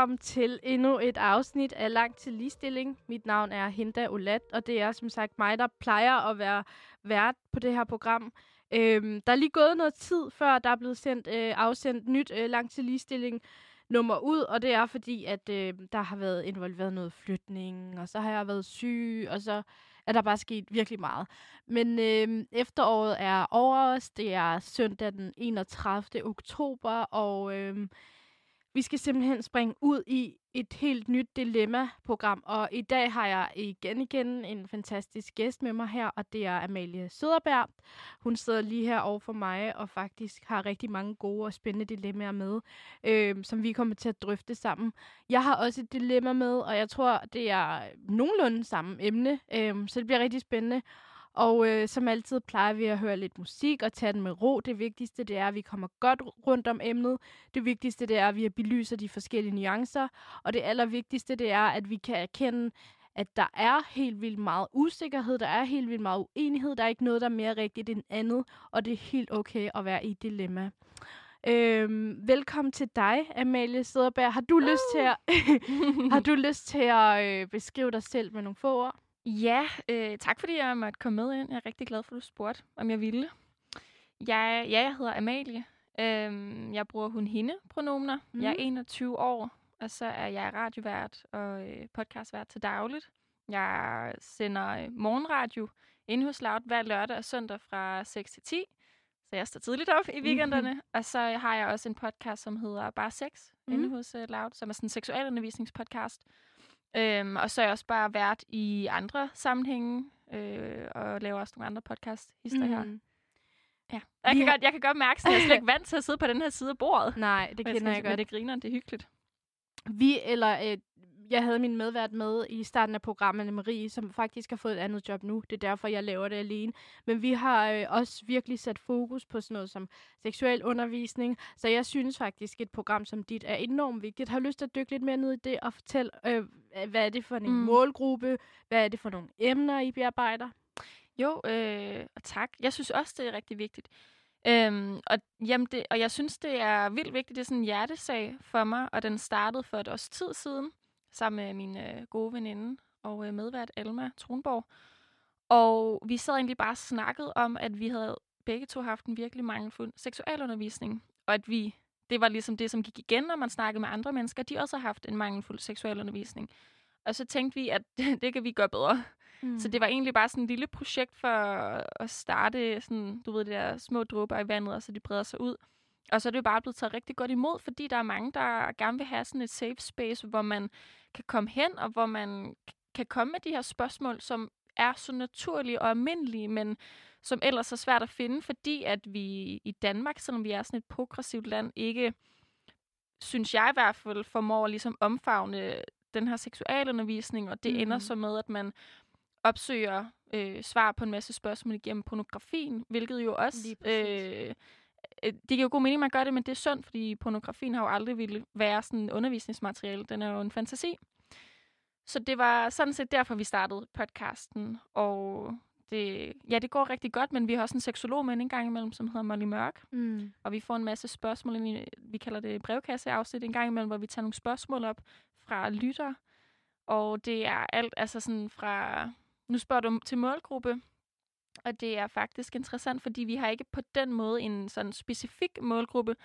Velkommen til endnu et afsnit af Langt til Ligestilling. Mit navn er Hinda Olat, og det er som sagt mig, der plejer at være vært på det her program. Øhm, der er lige gået noget tid, før der er blevet sendt, øh, afsendt nyt øh, Langt til Ligestilling nummer ud, og det er fordi, at øh, der har været involveret noget flytning, og så har jeg været syg, og så er der bare sket virkelig meget. Men øh, efteråret er over os. Det er søndag den 31. oktober, og... Øh, vi skal simpelthen springe ud i et helt nyt dilemma-program, og i dag har jeg igen igen en fantastisk gæst med mig her, og det er Amalie Søderberg. Hun sidder lige her over for mig, og faktisk har rigtig mange gode og spændende dilemmaer med, øh, som vi kommer til at drøfte sammen. Jeg har også et dilemma med, og jeg tror, det er nogenlunde samme emne, øh, så det bliver rigtig spændende. Og øh, som altid plejer vi at høre lidt musik og tage den med ro. Det vigtigste det er, at vi kommer godt rundt om emnet. Det vigtigste det er, at vi belyser de forskellige nuancer. Og det allervigtigste det er, at vi kan erkende, at der er helt vildt meget usikkerhed, der er helt vildt meget uenighed, der er ikke noget, der er mere rigtigt end andet, og det er helt okay at være i et dilemma. Øhm, velkommen til dig, Amalie Søderberg. Har du uh. lyst til at, har du lyst til at øh, beskrive dig selv med nogle få ord? Ja, øh, tak fordi jeg måtte komme med ind. Jeg er rigtig glad for, at du spurgte, om jeg ville. Jeg, ja, jeg hedder Amalie. Øhm, jeg bruger hun-hende-pronomener. Mm. Jeg er 21 år, og så er jeg radiovært og øh, podcastvært til dagligt. Jeg sender øh, morgenradio inde hos Loud hver lørdag og søndag fra 6 til 10. Så jeg står tidligt op i weekenderne. Mm-hmm. Og så har jeg også en podcast, som hedder Bare Sex, mm. inde hos uh, Loud, som er sådan en seksualundervisningspodcast. Øhm, og så er jeg også bare vært i andre sammenhænge, øh, og laver også nogle andre podcast-hister mm. her. Ja. Jeg, kan har... godt, jeg kan godt mærke, at jeg er slet ikke vant til at sidde på den her side af bordet. Nej, det kender jeg, jeg godt. det griner, det er hyggeligt. Vi, eller øh, jeg havde min medvært med i starten af programmet, Marie, som faktisk har fået et andet job nu. Det er derfor, jeg laver det alene. Men vi har øh, også virkelig sat fokus på sådan noget som seksuel undervisning. Så jeg synes faktisk, et program som dit er enormt vigtigt. Har lyst til at dykke lidt mere ned i det og fortælle, øh, hvad er det for en mm. målgruppe? Hvad er det for nogle emner, I bearbejder? Jo, øh, og tak. Jeg synes også, det er rigtig vigtigt. Øhm, og, jamen det, og jeg synes, det er vildt vigtigt. Det er sådan en hjertesag for mig, og den startede for et års tid siden sammen med min øh, gode veninde og øh, medvært Alma Tronborg. Og vi sad egentlig bare og snakkede om, at vi havde begge to haft en virkelig mangelfuld seksualundervisning. Og at vi, det var ligesom det, som gik igen, når man snakkede med andre mennesker. De også har haft en mangelfuld seksualundervisning. Og så tænkte vi, at det kan vi gøre bedre. Mm. Så det var egentlig bare sådan et lille projekt for at starte sådan, du ved, de der små dråber i vandet, og så de breder sig ud. Og så er det jo bare blevet taget rigtig godt imod, fordi der er mange, der gerne vil have sådan et safe space, hvor man kan komme hen, og hvor man kan komme med de her spørgsmål, som er så naturlige og almindelige, men som ellers er svært at finde, fordi at vi i Danmark, selvom vi er sådan et progressivt land, ikke, synes jeg i hvert fald, formår at ligesom omfavne den her seksualundervisning, og det mm. ender så med, at man opsøger øh, svar på en masse spørgsmål igennem pornografien, hvilket jo også Øh, det giver jo god mening, at man gør det, men det er sundt, fordi pornografien har jo aldrig ville være sådan undervisningsmateriale. Den er jo en fantasi. Så det var sådan set derfor, vi startede podcasten. Og det, ja, det går rigtig godt, men vi har også en seksolog med en gang imellem, som hedder Molly Mørk. Mm. Og vi får en masse spørgsmål ind i, vi kalder det brevkasseafsnit en gang imellem, hvor vi tager nogle spørgsmål op fra lytter. Og det er alt, altså sådan fra, nu spørger du til målgruppe, og det er faktisk interessant, fordi vi har ikke på den måde en sådan specifik målgruppe.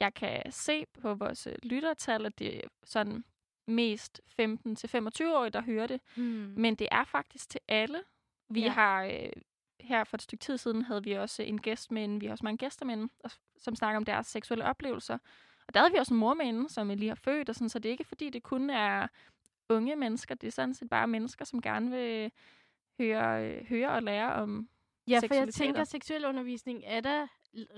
Jeg kan se på vores øh, lyttertal, at det er sådan mest 15-25-årige, der hører det. Mm. Men det er faktisk til alle. Vi ja. har øh, her for et stykke tid siden havde vi også en gæst med vi har også mange gæster med som snakker om deres seksuelle oplevelser. Og der havde vi også en mor med som lige har født, og sådan, så det er ikke fordi, det kun er unge mennesker. Det er sådan set bare mennesker, som gerne vil høre, øh, høre og lære om Ja, for jeg tænker, at seksuel undervisning er da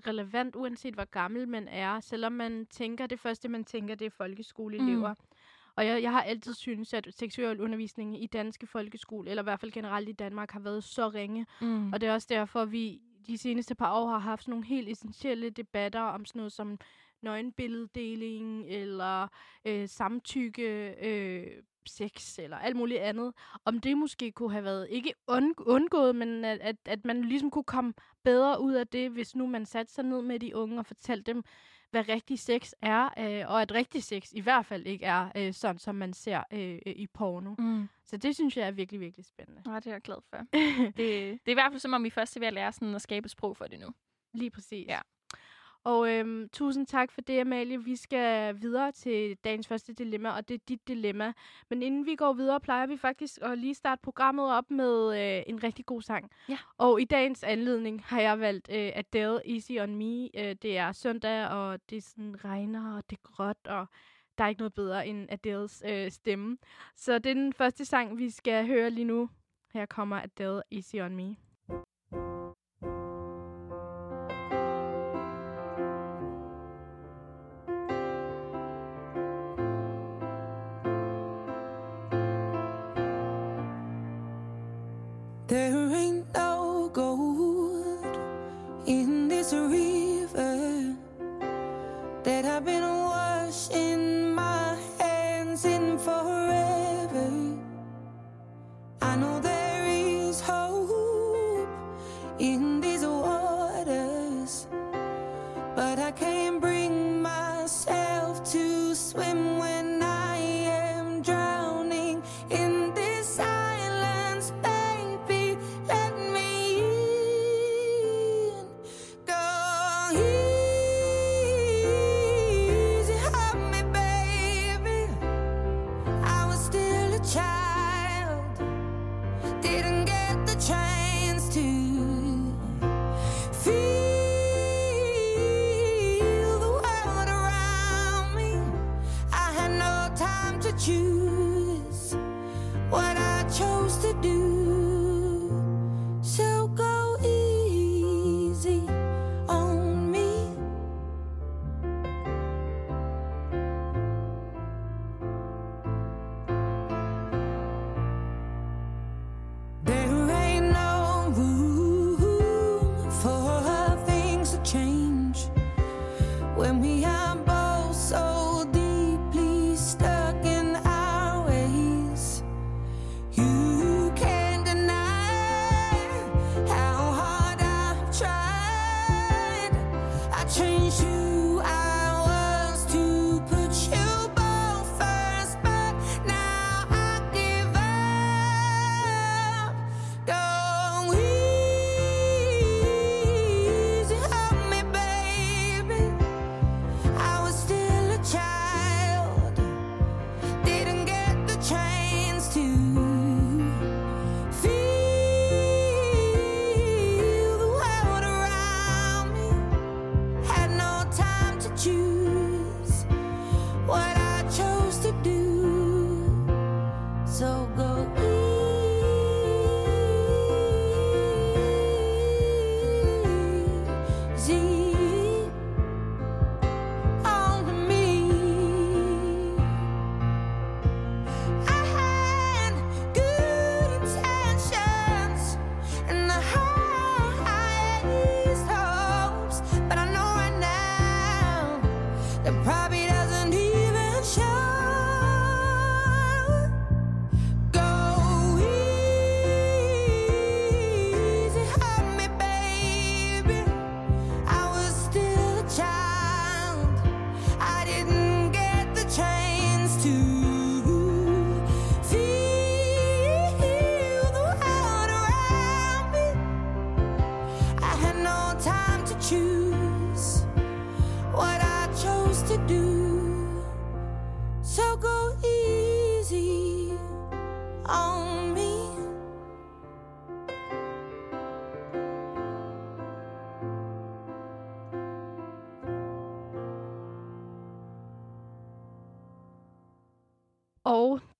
relevant, uanset hvor gammel man er. Selvom man tænker, det første, man tænker, det er folkeskoleelever. Mm. Og jeg, jeg har altid syntes, at seksuel undervisning i danske folkeskole, eller i hvert fald generelt i Danmark, har været så ringe. Mm. Og det er også derfor, at vi de seneste par år har haft nogle helt essentielle debatter om sådan noget som nøgenbilleddeling, eller øh, samtykke, øh, sex, eller alt muligt andet. Om det måske kunne have været, ikke und- undgået, men at, at, at man ligesom kunne komme bedre ud af det, hvis nu man satte sig ned med de unge og fortalte dem, hvad rigtig sex er, øh, og at rigtig sex i hvert fald ikke er øh, sådan, som man ser øh, i porno. Mm. Så det synes jeg er virkelig, virkelig spændende. Nej, det er jeg glad for. det, det er i hvert fald som om, vi først er ved at lære sådan at skabe sprog for det nu. Lige præcis. Ja. Og øhm, tusind tak for det, Amalie. Vi skal videre til dagens første dilemma, og det er dit dilemma. Men inden vi går videre, plejer vi faktisk at lige starte programmet op med øh, en rigtig god sang. Ja. Og i dagens anledning har jeg valgt øh, Adele, Easy On Me. Øh, det er søndag, og det sådan regner, og det er gråt, og der er ikke noget bedre end Adeles øh, stemme. Så det er den første sang, vi skal høre lige nu. Her kommer Adele, Easy On Me. In this river that I've been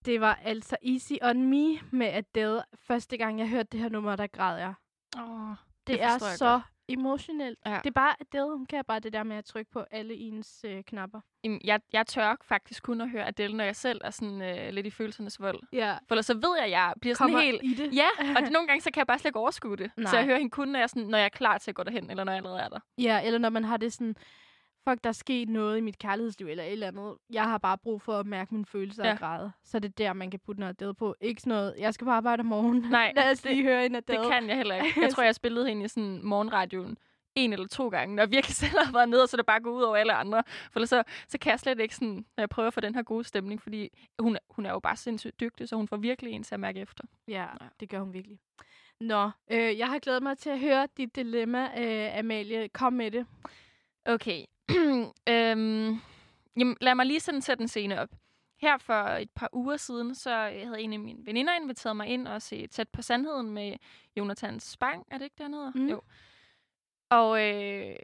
det var altså Easy On Me med Adele. Første gang, jeg hørte det her nummer, der græd jeg. Åh, det er forstår jeg så emotionelt. Ja. Det er bare, Adele, hun kan bare det der med at trykke på alle ens øh, knapper. Jamen, Jeg, jeg tør faktisk kun at høre Adele, når jeg selv er sådan øh, lidt i følelsernes vold. Ja. For ellers så ved jeg, at jeg bliver sådan Kommer helt... i det. Ja, og det, nogle gange så kan jeg bare slet ikke overskue det. Så Nej. jeg hører hende kun, når jeg, er sådan, når jeg er klar til at gå derhen, eller når jeg allerede er der. Ja, eller når man har det sådan, fuck, der er sket noget i mit kærlighedsliv, eller et eller andet. Jeg har bare brug for at mærke mine følelser Ja. og græde. Så det er der, man kan putte noget Adele på. Ikke sådan noget, jeg skal på arbejde om morgenen. Nej, Lad os det- lige høre en Det Adele. kan jeg heller ikke. Jeg tror, jeg spillede hende i sådan morgenradioen en eller to gange, når jeg virkelig selv har været nede, så det bare går ud over alle andre. For så, så kan jeg slet ikke sådan, når jeg prøver at få den her gode stemning, fordi hun, er- hun er jo bare sindssygt dygtig, så hun får virkelig en til at mærke efter. Ja, Ja. det gør hun virkelig. Nå, øh, jeg har glædet mig til at høre dit dilemma, øh, Amalie. Kom med det. Okay. øhm, jamen, lad mig lige sådan sætte en scene op. Her for et par uger siden, så havde en af mine veninder inviteret mig ind og se Tæt på Sandheden med Jonathan Spang. Er det ikke, det han hedder? Mm. Jo. Og øh,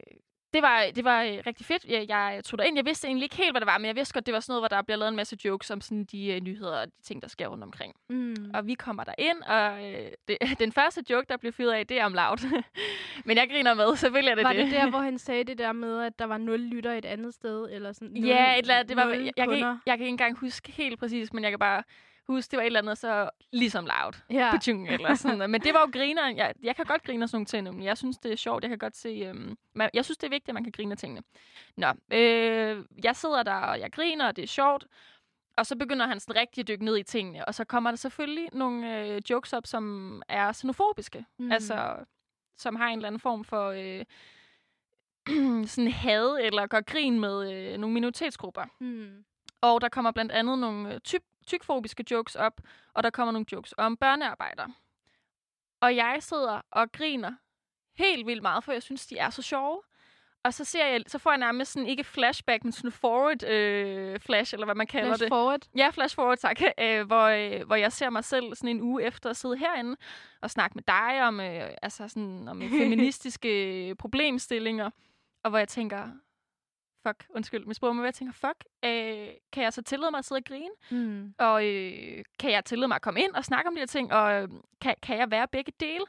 det var, det var øh, rigtig fedt. Jeg, jeg tog ind. Jeg vidste egentlig ikke helt, hvad det var, men jeg vidste godt, det var sådan noget, hvor der bliver lavet en masse jokes om sådan de øh, nyheder og de ting, der sker rundt omkring. Mm. Og vi kommer der ind, og øh, det, den første joke, der blev fyret af, det er om loud. men jeg griner med, selvfølgelig er det Var det. det der, hvor han sagde det der med, at der var nul lytter et andet sted? Eller sådan, nul, Ja, et eller andet. Det var, jeg, jeg, kan jeg kan ikke engang huske helt præcis, men jeg kan bare huske, det var et eller andet så ligesom loud. Ja. Pachung, eller sådan noget. Men det var jo grineren. Jeg, jeg kan godt grine af sådan nogle ting, men jeg synes, det er sjovt. Jeg kan godt se... Øhm, man, jeg synes, det er vigtigt, at man kan grine af tingene. Nå, øh, jeg sidder der, og jeg griner, og det er sjovt. Og så begynder han sådan rigtig at dykke ned i tingene. Og så kommer der selvfølgelig nogle øh, jokes op, som er xenofobiske. Mm. Altså, som har en eller anden form for... Øh, sådan had eller gør grin med øh, nogle minoritetsgrupper. Mm. Og der kommer blandt andet nogle øh, tyk, tykfobiske jokes op, og der kommer nogle jokes om børnearbejder. Og jeg sidder og griner helt vildt meget, for jeg synes, de er så sjove. Og så, ser jeg, så får jeg nærmest sådan, ikke flashback, men sådan forward øh, flash, eller hvad man kalder Flash det. forward. Ja, flash forward, tak. Øh, hvor, øh, hvor jeg ser mig selv sådan en uge efter at sidde herinde og snakke med dig om, øh, altså sådan, om feministiske problemstillinger. Og hvor jeg tænker, fuck, undskyld, misbrug mig, hvor jeg tænker, fuck, øh, kan jeg så tillade mig at sidde og grine? Mm. Og øh, kan jeg tillade mig at komme ind og snakke om de her ting? Og øh, kan, kan jeg være begge dele?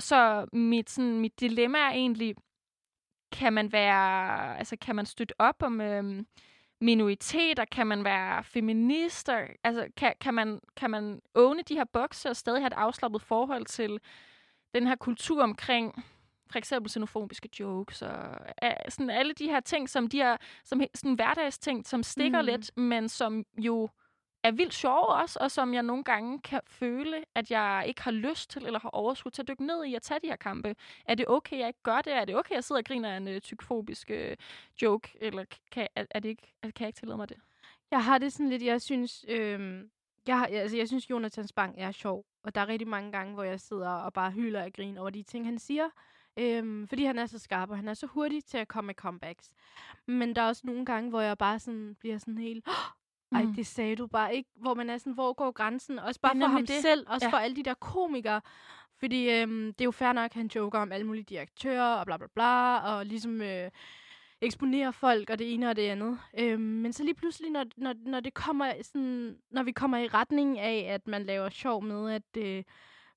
Så mit, sådan, mit dilemma er egentlig, kan man være, altså kan man støtte op om øhm, minoriteter? Kan man være feminister? Altså kan, kan, man, kan man åne de her bokse og stadig have et afslappet forhold til den her kultur omkring for eksempel xenofobiske jokes og øh, sådan alle de her ting, som de her som sådan hverdagsting, som stikker Mm. lidt, men som jo er vildt sjove også, og som jeg nogle gange kan føle, at jeg ikke har lyst til eller har overskud til at dykke ned i at tage de her kampe. Er det okay, jeg ikke gør det? Er det okay, jeg sidder og griner af en uh, tykfobisk uh, joke? Eller kan, er, er det ikke, kan jeg ikke tillade mig det? Jeg har det sådan lidt, jeg synes, øhm, jeg, har, altså, jeg synes, Jonathan Spang er sjov. Og der er rigtig mange gange, hvor jeg sidder og bare hylder og griner over de ting, han siger. Øhm, fordi han er så skarp, og han er så hurtig til at komme med comebacks. Men der er også nogle gange, hvor jeg bare sådan, bliver sådan helt... Ej, Mm. det sagde du bare ikke. Hvor man er sådan, hvor går grænsen? Også bare for ham det. selv, også Ja. for alle de der komikere. Fordi øhm, det er jo fair nok, at han joker om alle mulige direktører og bla bla bla, og ligesom øh, eksponerer folk og det ene og det andet. Øhm, men så lige pludselig, når, når, når, det kommer sådan, når vi kommer i retning af, at man laver sjov med, at øh,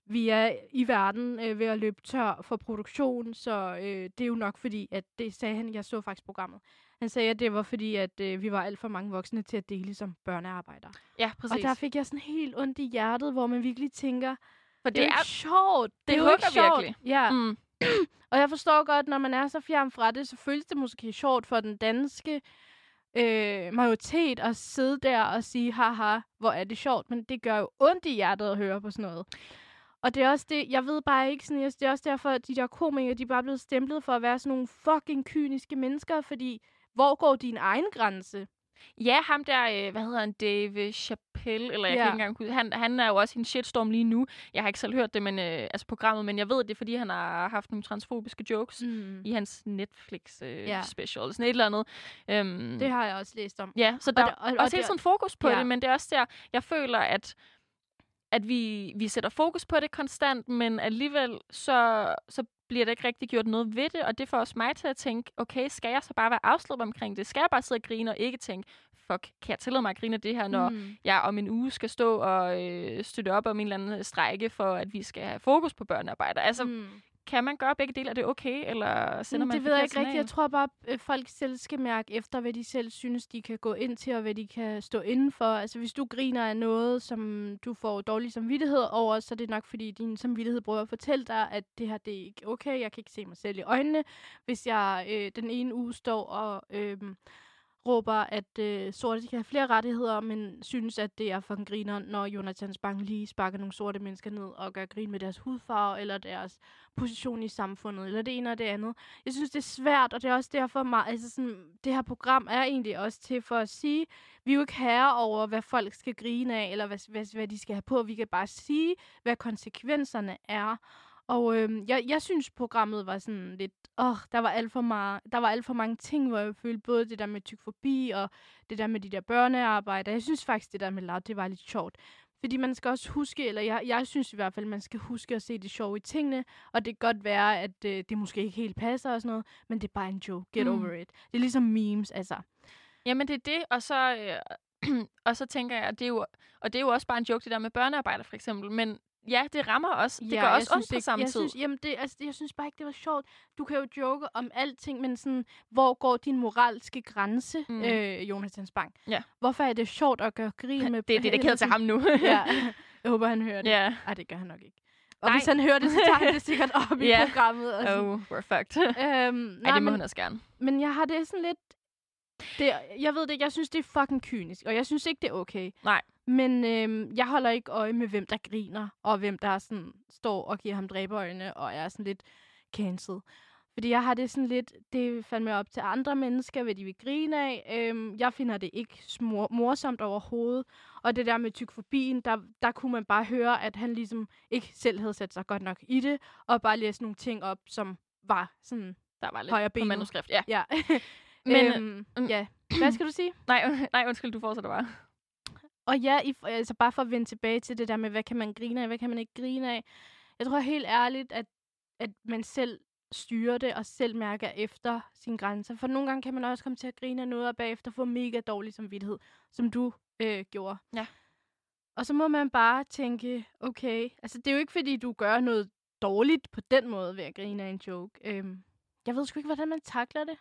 vi er i verden øh, ved at løbe tør for produktion, så øh, det er jo nok fordi, at det sagde han, jeg så faktisk programmet. Han sagde, at det var fordi, at øh, vi var alt for mange voksne til at dele som børnearbejdere. Ja, præcis. Og der fik jeg sådan helt ondt i hjertet, hvor man virkelig tænker, For det, det er, er... sjovt. Det, er jo ikke sjovt. virkelig. Ja. Mm, og jeg forstår godt, når man er så fjern fra det, så føles det måske sjovt for den danske øh, majoritet at sidde der og sige, haha, hvor er det sjovt. Men det gør jo ondt i hjertet at høre på sådan noget. Og det er også det, jeg ved bare ikke sådan, det er også derfor, at de der komikere, de er bare blevet stemplet for at være sådan nogle fucking kyniske mennesker, fordi hvor går din egen grænse? Ja, ham der, øh, hvad hedder han, Dave Chappelle, eller jeg Ja. kan ikke engang huske, han, han er jo også i en shitstorm lige nu. Jeg har ikke selv hørt det, men, øh, altså programmet, men jeg ved, det er, fordi han har haft nogle transfobiske jokes mm. I hans Netflix øh, Ja. special, sådan et eller andet. Øhm, Det har jeg også læst om. Ja, så der det- er og- og også hele det- tiden fokus på Ja. det, men det er også der, jeg føler, at at vi, vi sætter fokus på det konstant, men alligevel så, så bliver der ikke rigtig gjort noget ved det, og det får også mig til at tænke, okay, skal jeg så bare være afslappet omkring det? Skal jeg bare sidde og grine og ikke tænke, fuck, kan jeg tillade mig at grine af det her, når Mm. jeg om en uge skal stå og øh, støtte op om en eller anden strække for, at vi skal have fokus på børnearbejder? Altså, mm. Kan man gøre begge dele? Er det okay, eller sender Mm, man det ved jeg ikke rigtigt. Jeg tror bare, at folk selv skal mærke efter, hvad de selv synes, de kan gå ind til, og hvad de kan stå inden for. Altså, hvis du griner af noget, som du får dårlig samvittighed over, så er det nok, fordi din samvittighed prøver at fortælle dig, at det her, det er ikke okay. Jeg kan ikke se mig selv i øjnene, hvis jeg øh, den ene uge står og... Øh, råber, at øh, sorte kan have flere rettigheder, men synes, at det er fucking griner, når Jonathan Spang lige sparker nogle sorte mennesker ned og gør grin med deres hudfarve eller deres position i samfundet, eller det ene og det andet. Jeg synes, det er svært, og det er også derfor, mig, altså sådan, det her program er egentlig også til for at sige, vi er jo ikke herre over, hvad folk skal grine af, eller hvad, hvad, hvad de skal have på. Vi kan bare sige, hvad konsekvenserne er. Og øhm, jeg, jeg synes, programmet var sådan lidt... Åh, der var alt for meget, der var alt for mange ting, hvor jeg følte både det der med tykfobi og det der med de der børnearbejder. Jeg synes faktisk, det der med lav, det var lidt sjovt. Fordi man skal også huske, eller jeg, jeg synes i hvert fald, man skal huske at se det sjove i tingene. Og det kan godt være, at øh, det måske ikke helt passer og sådan noget, men det er bare en joke. Get mm. over it. Det er ligesom memes, altså. Jamen, det er det, og så, øh, og så tænker jeg, at det er jo, og det er jo også bare en joke, det der med børnearbejder, for eksempel. Men ja, det rammer også. Det Ja, gør også ondt på samme jeg tid. Synes, jamen det, altså, jeg synes bare ikke, det var sjovt. Du kan jo joke om alting, men sådan, hvor går din moralske grænse, Mm. øh, Jonathan Spang? Ja. Hvorfor er det sjovt at gøre grin med... det er dedikeret til ham nu. ja, jeg håber, han hører det. ja. Ej, det gør han nok ikke. Og Nej. hvis han hører det, så tager han det sikkert op i Ja. programmet. Og sådan. Oh, we're fucked. Øhm, Ej, det må men, han også gerne. men jeg har det sådan lidt... Det, jeg ved det jeg synes, det er fucking kynisk, og jeg synes ikke, det er okay. Nej. Men øhm, jeg holder ikke øje med, hvem der griner, og hvem der sådan står og giver ham dræberøjne, og er sådan lidt cancelled. Fordi jeg har det sådan lidt, det fandme op til andre mennesker, hvad de vil grine af. Øhm, jeg finder det ikke smor- morsomt overhovedet. Og det der med tykfobien, der, der kunne man bare høre, at han ligesom ikke selv havde sat sig godt nok i det, og bare læste nogle ting op, som var sådan, Der var lidt Højre på benet. manuskript. Ja. ja. Men, øhm, mm. ja. Hvad skal du sige? Nej, nej, undskyld, du fortsætter bare. Og ja, i, altså bare for at vende tilbage til det der med, hvad kan man grine af, hvad kan man ikke grine af. Jeg tror helt ærligt, at, at man selv styrer det og selv mærker efter sine grænser. For nogle gange kan man også komme til at grine af noget og bagefter få mega dårlig samvittighed, som du øh, gjorde. Ja. Og så må man bare tænke, okay, altså det er jo ikke fordi, du gør noget dårligt på den måde ved at grine af en joke. Øhm, jeg ved sgu ikke, hvordan man takler det.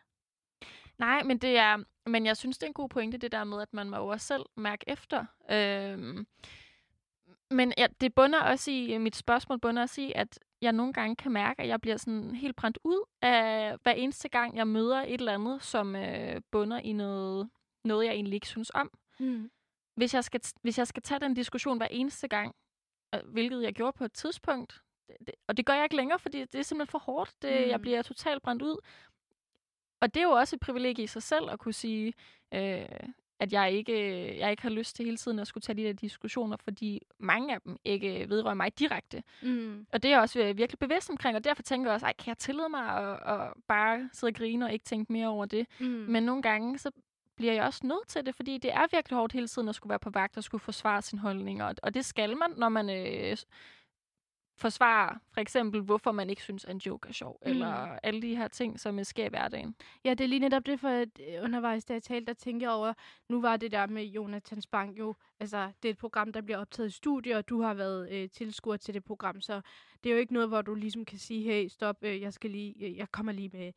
Nej, men det er, men jeg synes, det er en god pointe, det der med, at man må jo også selv mærke efter. Øhm, men ja, det bunder også i, mit spørgsmål bunder også i, at jeg nogle gange kan mærke, at jeg bliver sådan helt brændt ud af hver eneste gang, jeg møder et eller andet, som øh, bunder i noget, noget, jeg egentlig ikke synes om. Mm. Hvis jeg, skal, hvis jeg skal tage den diskussion hver eneste gang, øh, hvilket jeg gjorde på et tidspunkt, det, det, og det gør jeg ikke længere, fordi det er simpelthen for hårdt. Det, mm. Jeg bliver totalt brændt ud. Og det er jo også et privilegie i sig selv at kunne sige, øh, at jeg ikke, jeg ikke har lyst til hele tiden at skulle tage de der diskussioner, fordi mange af dem ikke vedrører mig direkte. Mm. Og det er jeg også virkelig bevidst omkring, og derfor tænker jeg også, ej, kan jeg tillade mig at, at bare sidde og grine og ikke tænke mere over det? Mm. Men nogle gange, så bliver jeg også nødt til det, fordi det er virkelig hårdt hele tiden at skulle være på vagt og skulle forsvare sine holdninger. Og- Og det skal man, når man øh, forsvarer for eksempel, hvorfor man ikke synes, at en joke er sjov, mm. eller alle de her ting, som sker i hverdagen. Ja, det er lige netop det, for at øh, undervejs, da jeg talte, der tænkte jeg over, nu var det der med Jonathan Spang jo, altså det er et program, der bliver optaget i studie, og du har været øh, tilskuer til det program, så det er jo ikke noget, hvor du ligesom kan sige, hey, stop, øh, jeg skal lige, øh, jeg kommer lige med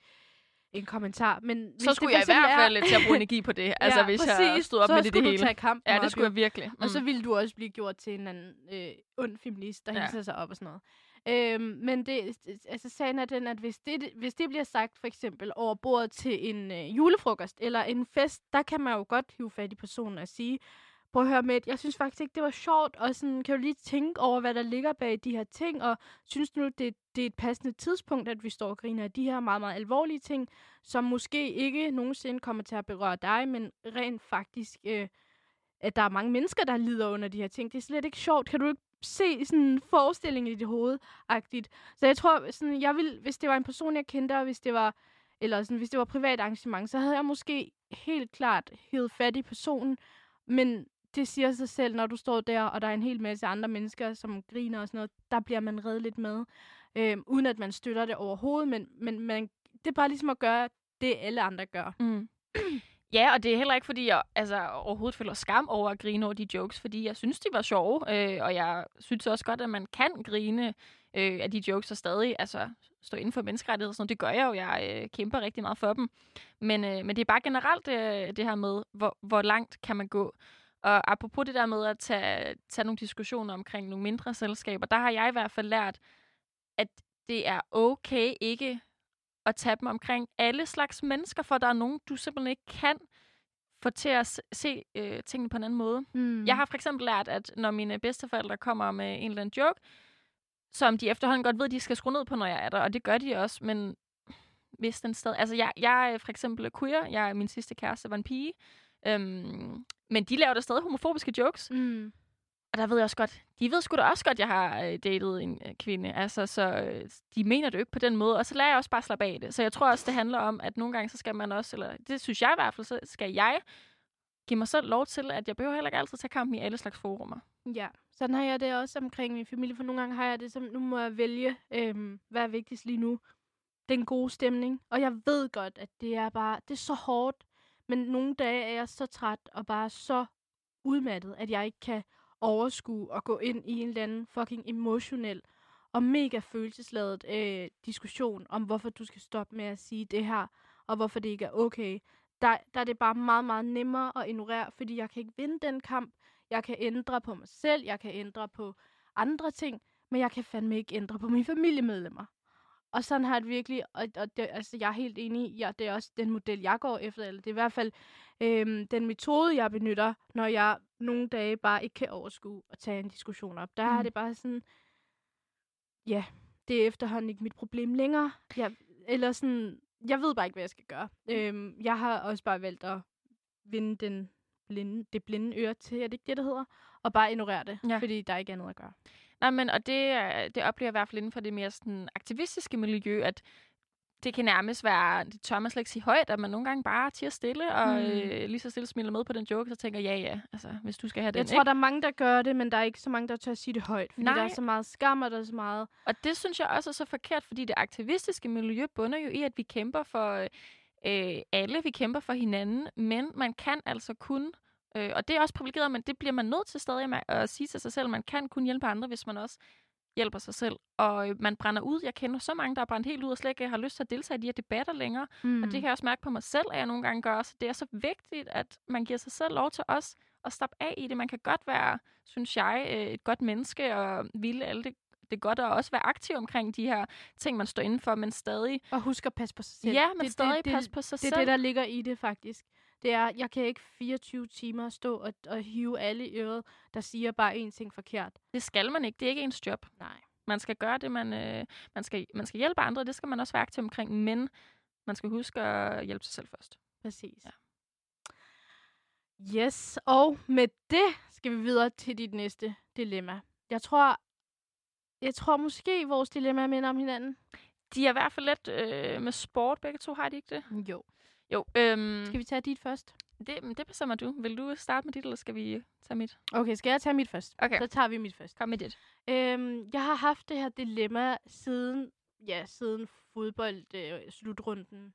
en kommentar. Men Så skulle jeg i hvert er- fald til at bruge energi på det, altså hvis jeg stod op så med det, det hele. tage kampen Ja, det skulle jeg virkelig. Og så ville du også blive gjort til en anden øh, ond feminist, der Ja. ja. hilser sig op og sådan noget. Øhm, men det, altså sagen er den, at hvis det, hvis det bliver sagt for eksempel over bordet til en øh, julefrokost eller en fest, der kan man jo godt hive fat i personen og sige, prøv at høre med, jeg synes faktisk ikke, det var sjovt, og sådan, kan du lige tænke over, hvad der ligger bag de her ting, og synes nu, det, det er et passende tidspunkt, at vi står og griner af de her meget, meget alvorlige ting, som måske ikke nogensinde kommer til at berøre dig, men rent faktisk, øh, at der er mange mennesker, der lider under de her ting. Det er slet ikke sjovt. Kan du ikke se sådan en forestilling i dit hoved -agtigt? Så jeg tror, sådan, jeg vil, hvis det var en person, jeg kendte, og hvis det var, eller sådan, hvis det var privat arrangement, så havde jeg måske helt klart hævet fat i personen, men det siger sig selv, når du står der, og der er en hel masse andre mennesker, som griner og sådan noget, der bliver man reddet lidt med, øhm, uden at man støtter det overhovedet, men, men man, det er bare ligesom at gøre det, alle andre gør. Mm. Ja, og det er heller ikke, fordi jeg altså, overhovedet føler skam over at grine over de jokes, fordi jeg synes, de var sjove, øh, og jeg synes også godt, at man kan grine øh, af de jokes og stadig altså, stå inden for menneskerettigheder. og Sådan noget. Det gør jeg jo. Jeg øh, kæmper rigtig meget for dem. Men, øh, men det er bare generelt øh, det her med, hvor, hvor langt kan man gå. Og apropos det der med at tage, tage nogle diskussioner omkring nogle mindre selskaber, der har jeg i hvert fald lært, at det er okay ikke at tage dem omkring alle slags mennesker, for der er nogen, du simpelthen ikke kan få til at se, øh, tingene på en anden måde. Mm. Jeg har for eksempel lært, at når mine bedsteforældre kommer med en eller anden joke, som de efterhånden godt ved, at de skal skrue ned på, når jeg er der, og det gør de også, men hvis den stadig... Altså, jeg, jeg er for eksempel queer, jeg, min sidste kæreste var en pige, øhm, men de laver da stadig homofobiske jokes, Mm. og der ved jeg også godt, de ved sgu da også godt, at jeg har øh, datet en øh, kvinde. Altså, så øh, de mener det jo ikke på den måde. Og så lader jeg også bare slappe af det. Så jeg tror også, det handler om, at nogle gange, så skal man også, eller det synes jeg i hvert fald, så skal jeg give mig selv lov til, at jeg behøver heller ikke altid tage kampen i alle slags forumer. Ja, sådan har jeg det også omkring min familie, for nogle gange har jeg det som, nu må jeg vælge, øhm, hvad er vigtigst lige nu. Den gode stemning. Og jeg ved godt, at det er bare, det er så hårdt, men nogle dage er jeg så træt og bare så udmattet, at jeg ikke kan overskue og gå ind i en eller anden fucking emotionel og mega følelsesladet øh, diskussion om, hvorfor du skal stoppe med at sige det her, og hvorfor det ikke er okay. Der, der er det bare meget, meget nemmere at ignorere, fordi jeg kan ikke vinde den kamp. Jeg kan ændre på mig selv, jeg kan ændre på andre ting, men jeg kan fandme ikke ændre på mine familiemedlemmer. Og sådan har det virkelig, og, og det, altså, jeg er helt enig i, ja, det er også den model, jeg går efter, eller det er i hvert fald øhm, den metode, jeg benytter, når jeg nogle dage bare ikke kan overskue at tage en diskussion op. Der mm. er Mm. det bare sådan, ja, det er efterhånden ikke mit problem længere. Jeg, eller sådan, jeg ved bare ikke, hvad jeg skal gøre. Øhm, jeg har også bare valgt at vinde den blinde, det blinde øre til, er det ikke det, der hedder? Og bare ignorere det, Ja. fordi der ikke er noget at gøre. Nej, men og det, er- det oplever jeg i hvert fald inden for det mere sådan aktivistiske miljø, at det kan nærmest være, det tør man slet ikke sige højt, at man nogle gange bare tiger stille, og Mm. øh, lige så stille smiler med på den joke, så tænker ja, ja, altså, hvis du skal have den, Jeg tror, der er mange, der gør det, men der er ikke så mange, der tør at sige det højt. Fordi Nej. der er så meget skam, og der er så meget... Og det synes jeg også er så forkert, fordi det aktivistiske miljø bunder jo i, at vi kæmper for øh, alle, vi kæmper for hinanden, men man kan altså kun, øh, og det er også privilegeret, men det bliver man nødt til stadig med at sige til sig selv, man kan kun hjælpe andre, hvis man også hjælper sig selv. Og øh, man brænder ud. Jeg kender så mange, der er brændt helt ud og slet ikke har lyst til at deltage i de her debatter længere. Mm. Og det kan jeg også mærke på mig selv, at jeg nogle gange gør. Så det er så vigtigt, at man giver sig selv lov til os at stoppe af i det. Man kan godt være, synes jeg, øh, et godt menneske og ville alle det, det er godt at også være aktiv omkring de her ting, man står indenfor, men stadig, Og husk at passe på sig selv. ja, men det, stadig det, passe på sig det, det selv. er det, der ligger i det, faktisk. Det er, jeg kan ikke 24 timer stå og, og hive alle i øret, der siger bare én ting forkert. Det skal man ikke. Det er ikke ens job. Nej. Man skal gøre det, man, øh, man, skal, man skal hjælpe andre, det skal man også være aktiv omkring, men man skal huske at hjælpe sig selv først. Præcis. Ja. Yes, og med det skal vi videre til dit næste dilemma. Jeg tror, jeg tror måske, vores dilemma minder om hinanden. De er i hvert fald lidt øh, med sport, begge to, har de ikke det? Jo. Jo. Øhm, Skal vi tage dit først? det, det bestemmer du. Vil du starte med dit, eller skal vi tage mit? Okay, skal jeg tage mit først? Okay. Så tager vi mit først. Kom med dit. Øhm, jeg har haft det her dilemma siden, ja, siden fodbold øh, slutrunden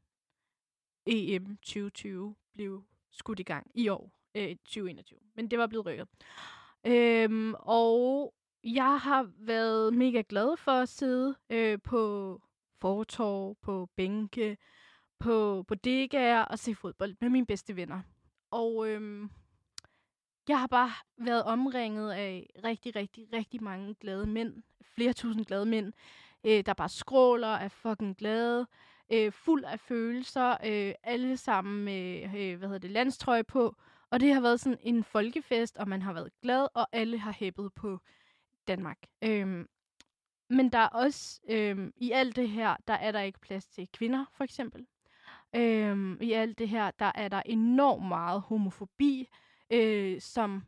EM 2020 blev skudt i gang i år, øh, 2021. Men det var blevet rykket. Øhm, og jeg har været mega glad for at sidde øh, på fortorv, på bænke, på bodegaer og se fodbold med mine bedste venner. Og øhm, jeg har bare været omringet af rigtig, rigtig, rigtig mange glade mænd. Flere tusind glade mænd, øh, der bare skråler af fucking glade. Øh, fuld af følelser. Øh, alle sammen med, øh, hvad hedder det, landstrøje på. Og det har været sådan en folkefest, og man har været glad, og alle har hæppet på Danmark. Øhm, men der er også, øhm, i alt det her, der er der ikke plads til kvinder, for eksempel. Øhm, I alt det her, der er der enormt meget homofobi, øh, som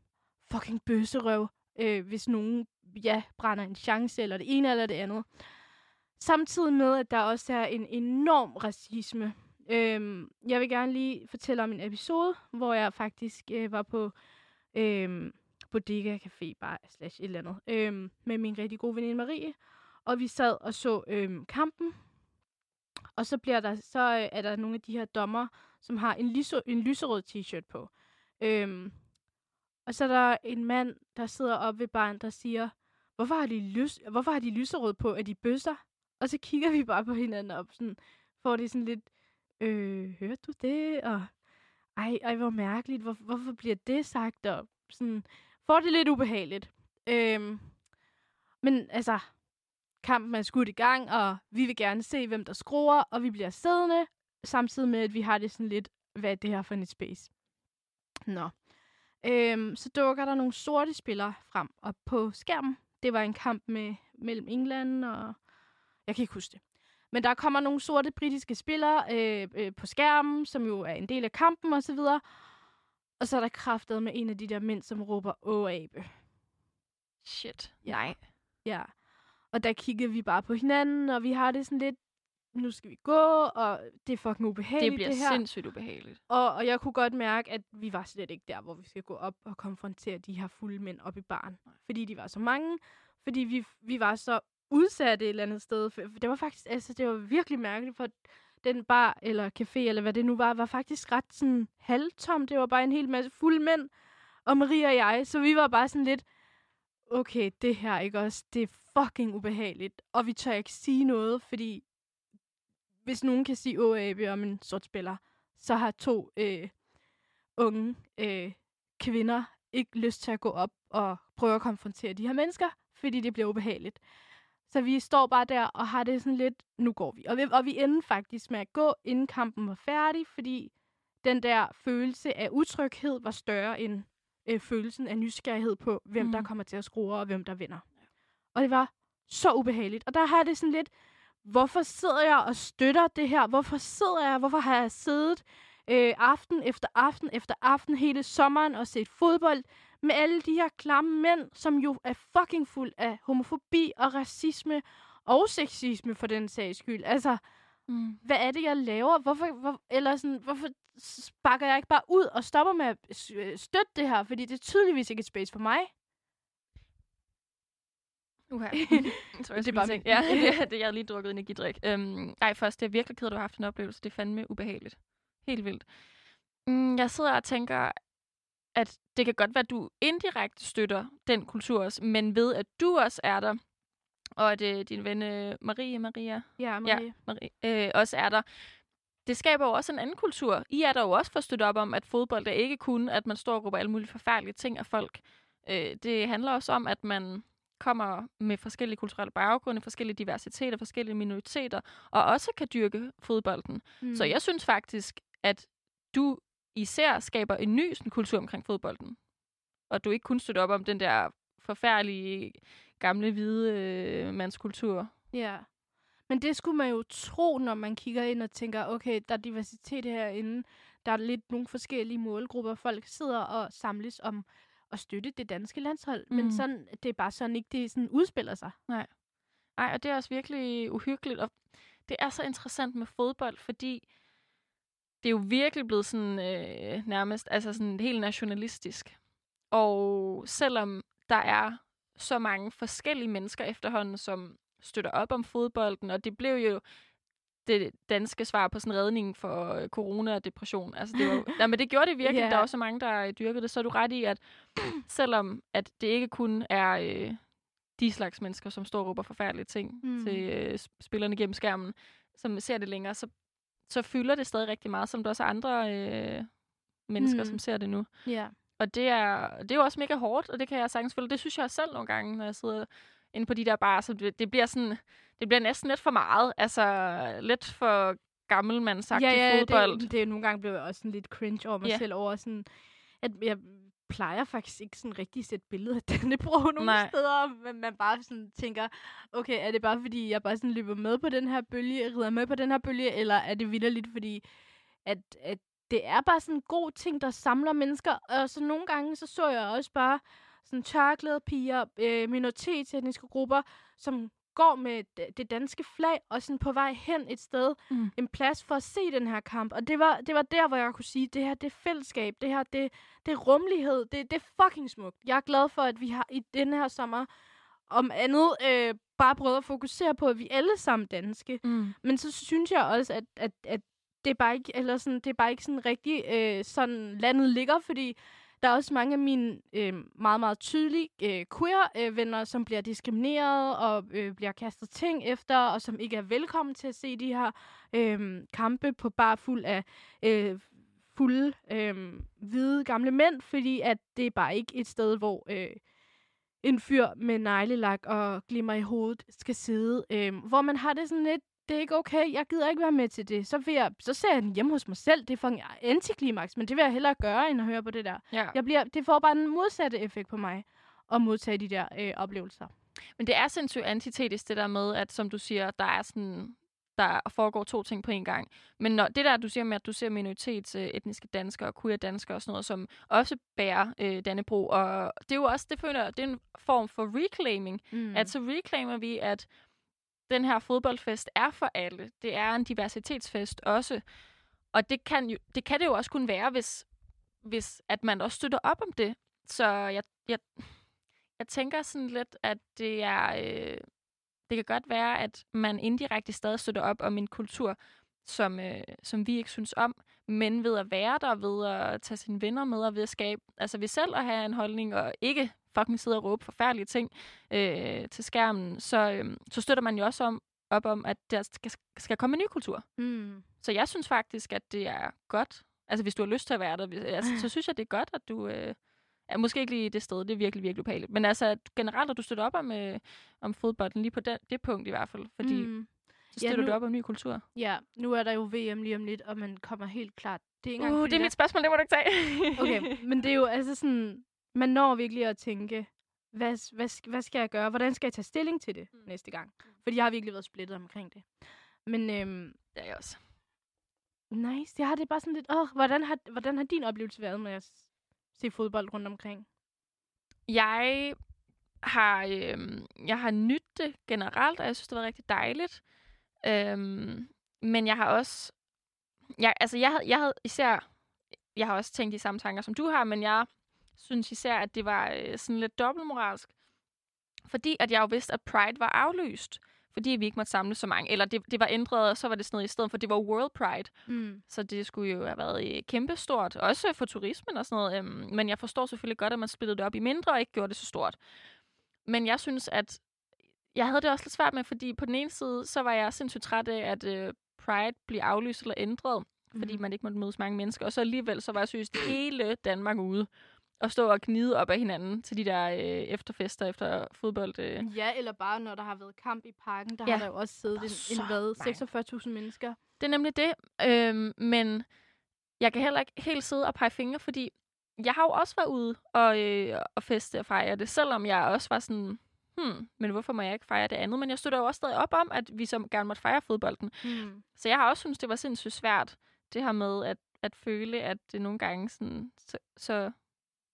fucking bøsserøv, øh, hvis nogen ja, brænder en chance, eller det ene eller det andet. Samtidig med, at der også er en enorm racisme. Øhm, jeg vil gerne lige fortælle om en episode, hvor jeg faktisk øh, var på øhm, Bodega Café Bar slash et eller andet, øhm, med min rigtig gode veninde Marie. Og vi sad og så øhm, kampen. Og så bliver der så øh, er der nogle af de her dommer, som har en, lyse, en lyserød t-shirt på. Øhm, og så er der en mand, der sidder oppe ved barn, der siger, hvorfor har de, lys, hvorfor har de lyserød på? Er de bøsser? Og så kigger vi bare på hinanden op, sådan, får det sådan lidt, øh, hørte du det? Og ej, ej, hvor mærkeligt, hvor, hvorfor bliver det sagt? Og sådan, får det lidt ubehageligt. Øhm, men altså, kampen er skudt i gang, og vi vil gerne se, hvem der skruer, og vi bliver siddende, samtidig med, at vi har det sådan lidt, hvad er det her for en space? Nå. Øhm, så dukker der nogle sorte spillere frem op på skærmen. Det var en kamp med, mellem England og... Jeg kan ikke huske det. Men der kommer nogle sorte britiske spillere øh, øh, på skærmen, som jo er en del af kampen og så videre. Og så er der kraftet med en af de der mænd, som råber, åh abe. Shit. Ja. Nej. Ja. Og der kigger vi bare på hinanden, og vi har det sådan lidt, nu skal vi gå, og det er fucking ubehageligt, Det bliver det her. sindssygt ubehageligt. Og, og jeg kunne godt mærke, at vi var slet ikke der, hvor vi skal gå op og konfrontere de her fulde mænd op i baren. Fordi de var så mange. Fordi vi, vi var så udsatte et eller andet sted. For det var faktisk, altså det var virkelig mærkeligt, for den bar eller café, eller hvad det nu var, var faktisk ret sådan halvtom. Det var bare en hel masse fulde mænd, og Maria og jeg. Så vi var bare sådan lidt, okay, det her, ikke også? Det er fucking ubehageligt. Og vi tør ikke sige noget, fordi hvis nogen kan sige åabe om en sort spiller, så har to øh, unge øh, kvinder ikke lyst til at gå op og prøve at konfrontere de her mennesker, fordi det bliver ubehageligt. Så vi står bare der og har det sådan lidt, nu går vi. Og vi, og vi ender faktisk med at gå, inden kampen var færdig, fordi den der følelse af utryghed var større end øh, følelsen af nysgerrighed på, hvem mm. der kommer til at skrue og hvem der vinder. Og det var så ubehageligt. Og der har det sådan lidt, hvorfor sidder jeg og støtter det her? Hvorfor sidder jeg? Hvorfor har jeg siddet øh, aften efter aften efter aften hele sommeren og set fodbold med alle de her klamme mænd, som jo er fucking fuld af homofobi og racisme og sexisme for den sags skyld. Altså, Mm. hvad er det, jeg laver? Hvorfor, hvor, eller sådan, hvorfor sparker jeg ikke bare ud og stopper med at øh, støtte det her? Fordi det er tydeligvis ikke et space for mig. Uha. Sorry, Det er bare min Ja, det, jeg har lige drukket energidrik. Øhm, ej, først, det er virkelig kedeligt, at du har haft en oplevelse. Det er fandme ubehageligt. Helt vildt. Mm, jeg sidder og tænker, at det kan godt være, at du indirekte støtter den kultur også, men ved, at du også er der, og at øh, din ven øh, Marie, Maria, Ja, Marie. Marie øh, også er der, det skaber jo også en anden kultur. I er der jo også for støtte op om, at fodbold er ikke kun, at man står og råber alle mulige forfærdelige ting af folk. Øh, det handler også om, at man kommer med forskellige kulturelle baggrunde, forskellige diversiteter, forskellige minoriteter, og også kan dyrke fodbolden. Mm. Så jeg synes faktisk, at du især skaber en ny sådan, kultur omkring fodbolden. Og du ikke kun støtter op om den der forfærdelige, gamle, hvide øh, mandskultur. Ja. Men det skulle man jo tro, når man kigger ind og tænker, okay, der er diversitet herinde. Der er lidt nogle forskellige målgrupper. Folk sidder og samles om at støtte det danske landshold. Mm. Men sådan, det er bare sådan ikke, det sådan udspiller sig. Ej, og det er også virkelig uhyggeligt. Og det er så interessant med fodbold, fordi det er jo virkelig blevet sådan øh, nærmest altså sådan helt nationalistisk. Og selvom der er så mange forskellige mennesker efterhånden, som støtter op om fodbolden, og det blev jo det danske svar på sådan redningen for øh, corona og depression. Altså det var, nej, men det gjorde det virkelig. Ja. Der er også mange, der øh, dyrkede det. Så er du ret i, at selvom at det ikke kun er øh, de slags mennesker, som står og råber forfærdelige ting Mm. til øh, sp- spillerne gennem skærmen, som ser det længere, så, så fylder det stadig rigtig meget, som der også er andre øh, mennesker, Mm. som ser det nu. Ja. Og det er, det er jo også mega hårdt, og det kan jeg sagtens føle. Det synes jeg selv nogle gange, når jeg sidder inde på de der barer, så det, det bliver sådan, det bliver næsten lidt for meget. Altså, lidt for gammelmandsagtig ja, ja, fodbold. Det, det er nogle gange blevet også sådan lidt cringe over mig Ja. selv over sådan, at jeg plejer faktisk ikke sådan rigtig at sætte billeder af Dannebro nogle Nej. steder, men man bare sådan tænker, okay, er det bare fordi, jeg bare sådan løber med på den her bølge, rider med på den her bølge, eller er det vidderligt, fordi at, at det er bare sådan en god ting, der samler mennesker, og så nogle gange, så så jeg også bare sådan tørklæde piger, øh, minoritetsetniske grupper, som går med det danske flag, og sådan på vej hen et sted, Mm. en plads for at se den her kamp. Og det var, det var der, hvor jeg kunne sige, det her, det er fællesskab, det her, det, det er rummelighed, det, det er fucking smukt. Jeg er glad for, at vi har i den her sommer, om andet, øh, bare prøvet at fokusere på, at vi alle sammen danske. Mm. Men så synes jeg også, at, at, at det er bare ikke, eller sådan, det er bare ikke sådan rigtig øh, sådan landet ligger, fordi der er også mange af mine øh, meget, meget tydelige øh, queer-venner, øh, som bliver diskrimineret og øh, bliver kastet ting efter, og som ikke er velkommen til at se de her øh, kampe på bare fuld af øh, fulde øh, hvide gamle mænd, fordi at det er bare ikke et sted, hvor øh, en fyr med neglelak og glimmer i hovedet skal sidde. Øh, hvor man har det sådan lidt, det er ikke okay, jeg gider ikke være med til det. Så, vil jeg, så ser jeg den hjemme hos mig selv. Det er for en antiklimaks, men det vil jeg hellere gøre, end at høre på det der. Ja. Jeg bliver, det får bare en modsatte effekt på mig, at modtage de der øh, oplevelser. Men det er sindssygt antitetisk, det der med, at som du siger, der er sådan der foregår to ting på en gang. Men når det der, du siger med, at du ser minoritets øh, etniske danskere og queer danskere og sådan noget, som også bærer øh, Dannebro, og det er jo også, det føler det er en form for reclaiming, Mm. at så reclaimer vi, at den her fodboldfest er for alle. Det er en diversitetsfest også. Og det kan, jo, det kan det jo også kun være, hvis, hvis at man også støtter op om det. Så jeg, jeg, jeg tænker sådan lidt, at det er... Øh, det kan godt være, at man indirekte stadig støtter op om en kultur, som, øh, som vi ikke synes om, men ved at være der, ved at tage sine venner med, og ved at skabe, altså ved selv at have en holdning, og ikke fucking sidde og råbe forfærdelige ting øh, til skærmen, så, øh, så støtter man jo også om, op om, at der skal, skal komme en ny kultur. Mm. Så jeg synes faktisk, at det er godt. Altså, hvis du har lyst til at være der, altså, så synes jeg, det er godt, at du... Øh, er måske ikke lige det sted, det er virkelig, virkelig ubehageligt. Men altså, generelt, at du støtter op om, øh, om fodbolden, lige på den, det punkt i hvert fald. Fordi mm. Så støtter nu- du op om ny kultur. Ja, nu er der jo VM lige om lidt, og man kommer helt klart... Det er ikke Uh, det er mit spørgsmål, det må du ikke tage. Okay, men det er jo altså sådan, man når virkelig at tænke, hvad, hvad, hvad skal jeg gøre? Hvordan skal jeg tage stilling til det Mm. mm. næste gang? Fordi jeg har virkelig været splittet omkring det. Men øhm, det er jeg også. nice, jeg har det bare sådan lidt, åh, hvordan har, hvordan har din oplevelse været med at se fodbold rundt omkring? Jeg har, øh, jeg har nydt det generelt, og jeg synes, det var rigtig dejligt. Øhm, men jeg har også... Jeg, altså, jeg havde, jeg havde især... Jeg har også tænkt de samme tanker, som du har, men jeg synes især, at det var øh, sådan lidt dobbeltmoralsk. Fordi at jeg jo vidste, at Pride var aflyst. Fordi vi ikke måtte samle så mange. Eller det, det var ændret, og så var det sådan noget i stedet for, det var World Pride. Mm. Så det skulle jo have været øh, kæmpestort, også for turismen og sådan noget. Øhm, men jeg forstår selvfølgelig godt, at man splittede det op i mindre og ikke gjorde det så stort. Men jeg synes, at jeg havde det også lidt svært med, fordi på den ene side, så var jeg sindssygt træt af, at øh, Pride blev aflyst eller ændret, fordi Mhm. man ikke måtte mødes mange mennesker. Og så alligevel, så var jeg synes hele Danmark ude og stå og knide op af hinanden til de der øh, efterfester efter fodbold. Øh. Ja, eller bare når der har været kamp i parken, der Ja. har der jo også siddet en, en hvad, mange. 46.000 mennesker. Det er nemlig det. Øhm, men jeg kan heller ikke helt sidde og pege fingre, fordi jeg har jo også været ude og, øh, og feste og fejre det, selvom jeg også var sådan, hmm, men hvorfor må jeg ikke fejre det andet? Men jeg støtter jo også stadig op om, at vi så gerne måtte fejre fodbolden. Mm. Så jeg har også synes det var sindssygt svært, det her med at, at føle, at det nogle gange sådan, så, så,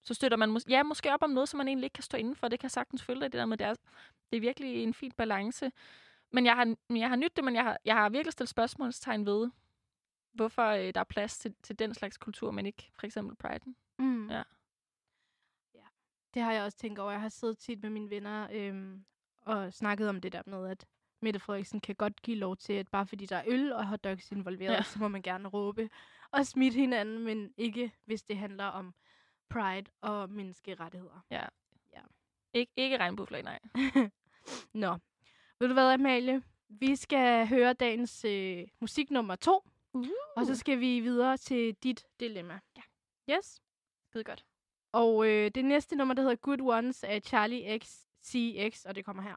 så støtter man mås- ja, måske op om noget, som man egentlig ikke kan stå inden for. Det kan jeg sagtens følge det der med, det er, det er virkelig en fin balance. Men jeg har, jeg har nydt det, men jeg har, jeg har virkelig stillet spørgsmålstegn ved, hvorfor øh, der er plads til, til den slags kultur, men ikke for eksempel Pride'en. Mm. Ja. ja. Det har jeg også tænkt over. Jeg har siddet tit med mine venner øhm, og snakket om det der med, at Mette Frederiksen kan godt give lov til, at bare fordi der er øl og hotdogs involveret, ja. så må man gerne råbe og smitte hinanden, men ikke hvis det handler om pride og menneskerettigheder. Ik- ikke regnbueflag, nej. Nå, ved du hvad, Amalie? Vi skal høre dagens øh, musik nummer to, Uh. og så skal vi videre til dit dilemma. Ja. Yes? Skide godt. Og øh, det næste nummer, der hedder Good Ones, af Charlie X CX, og det kommer her.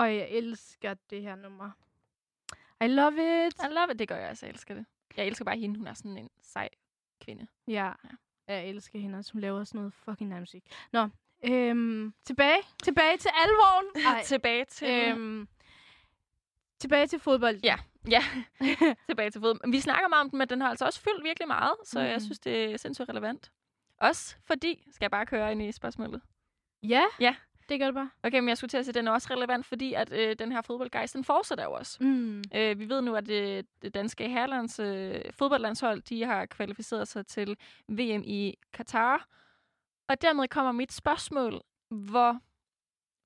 Og jeg elsker det her nummer. I love it. I love it. Det gør jeg også. Jeg elsker det. Jeg elsker bare hende. Hun er sådan en sej kvinde. Ja, Ja. jeg elsker hende også. Hun laver sådan noget fucking nice musik. Nå, øhm, tilbage. Tilbage til alvoren. Ej, Tilbage til... Øhm, tilbage til fodbold. Ja. ja, tilbage til fodbold. Vi snakker meget om den, men den har altså også fyldt virkelig meget, så mm. jeg Mhm. synes, det er sindssygt relevant. Også fordi, skal jeg bare køre ind i spørgsmålet? ja. Ja. Det gør det bare. Okay, men jeg skulle til at sige, at den er også relevant, fordi at øh, den her fodboldgejst, den fortsætter jo også. Mm. Øh, vi ved nu, at det, det danske herlands øh, fodboldlandshold, de har kvalificeret sig til VM i Katar. Og dermed kommer mit spørgsmål, hvor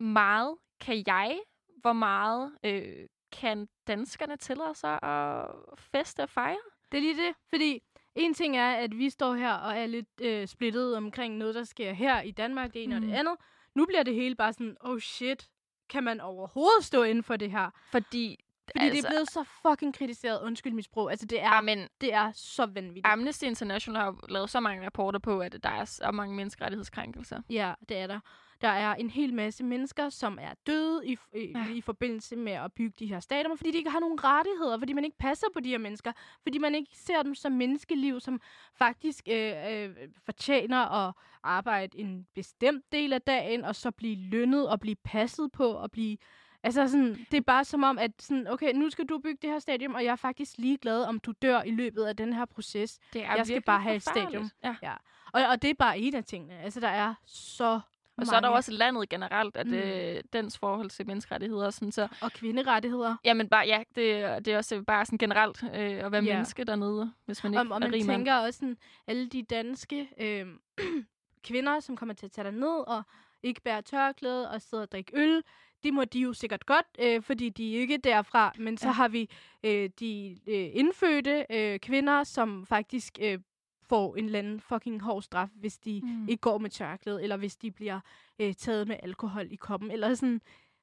meget kan jeg, hvor meget øh, kan danskerne tillade sig at feste og fejre? Det er lige det, fordi en ting er, at vi står her og er lidt øh, splittet omkring noget, der sker her i Danmark, det ene mm. og det andet. Nu bliver det hele bare sådan, oh shit, kan man overhovedet stå inden for det her? Fordi, Fordi altså, det er blevet så fucking kritiseret, undskyld mit sprog. Altså, det er, Amen, det er så vanvittigt. Amnesty International har lavet så mange rapporter på, at der er så mange menneskerettighedskrænkelser. Ja, det er der. Der er en hel masse mennesker, som er døde i, i, Ja. i forbindelse med at bygge de her stadier, fordi de ikke har nogen rettigheder, fordi man ikke passer på de her mennesker, fordi man ikke ser dem som menneskeliv, som faktisk øh, øh, fortjener at arbejde en bestemt del af dagen, og så blive lønnet og blive passet på og blive... Altså sådan, det er bare som om, at sådan, okay, nu skal du bygge det her stadion, og jeg er faktisk ligeglad, om du dør i løbet af den her proces. Det er Jeg skal bare have et stadion. Ja. Og, og det er bare en af tingene. Altså, der er så Og så er der mange- også landet generelt, at Mm. øh, dens forhold til menneskerettigheder. Sådan, så, Og kvinderettigheder. jamen bare, ja, det, det er også bare sådan generelt øh, at være Ja. menneske dernede, hvis man ikke Og, og er man rig mand. tænker også sådan, alle de danske øh, kvinder, som kommer til at tage ned og ikke bære tørklæde og sidde og drikke øl, det må de jo sikkert godt, øh, fordi de er ikke derfra. Men så Ja. har vi øh, de øh, indfødte øh, kvinder, som faktisk øh, får en eller anden fucking hård straf, hvis de Mm. ikke går med tørklæde, eller hvis de bliver øh, taget med alkohol i koppen. Eller sådan,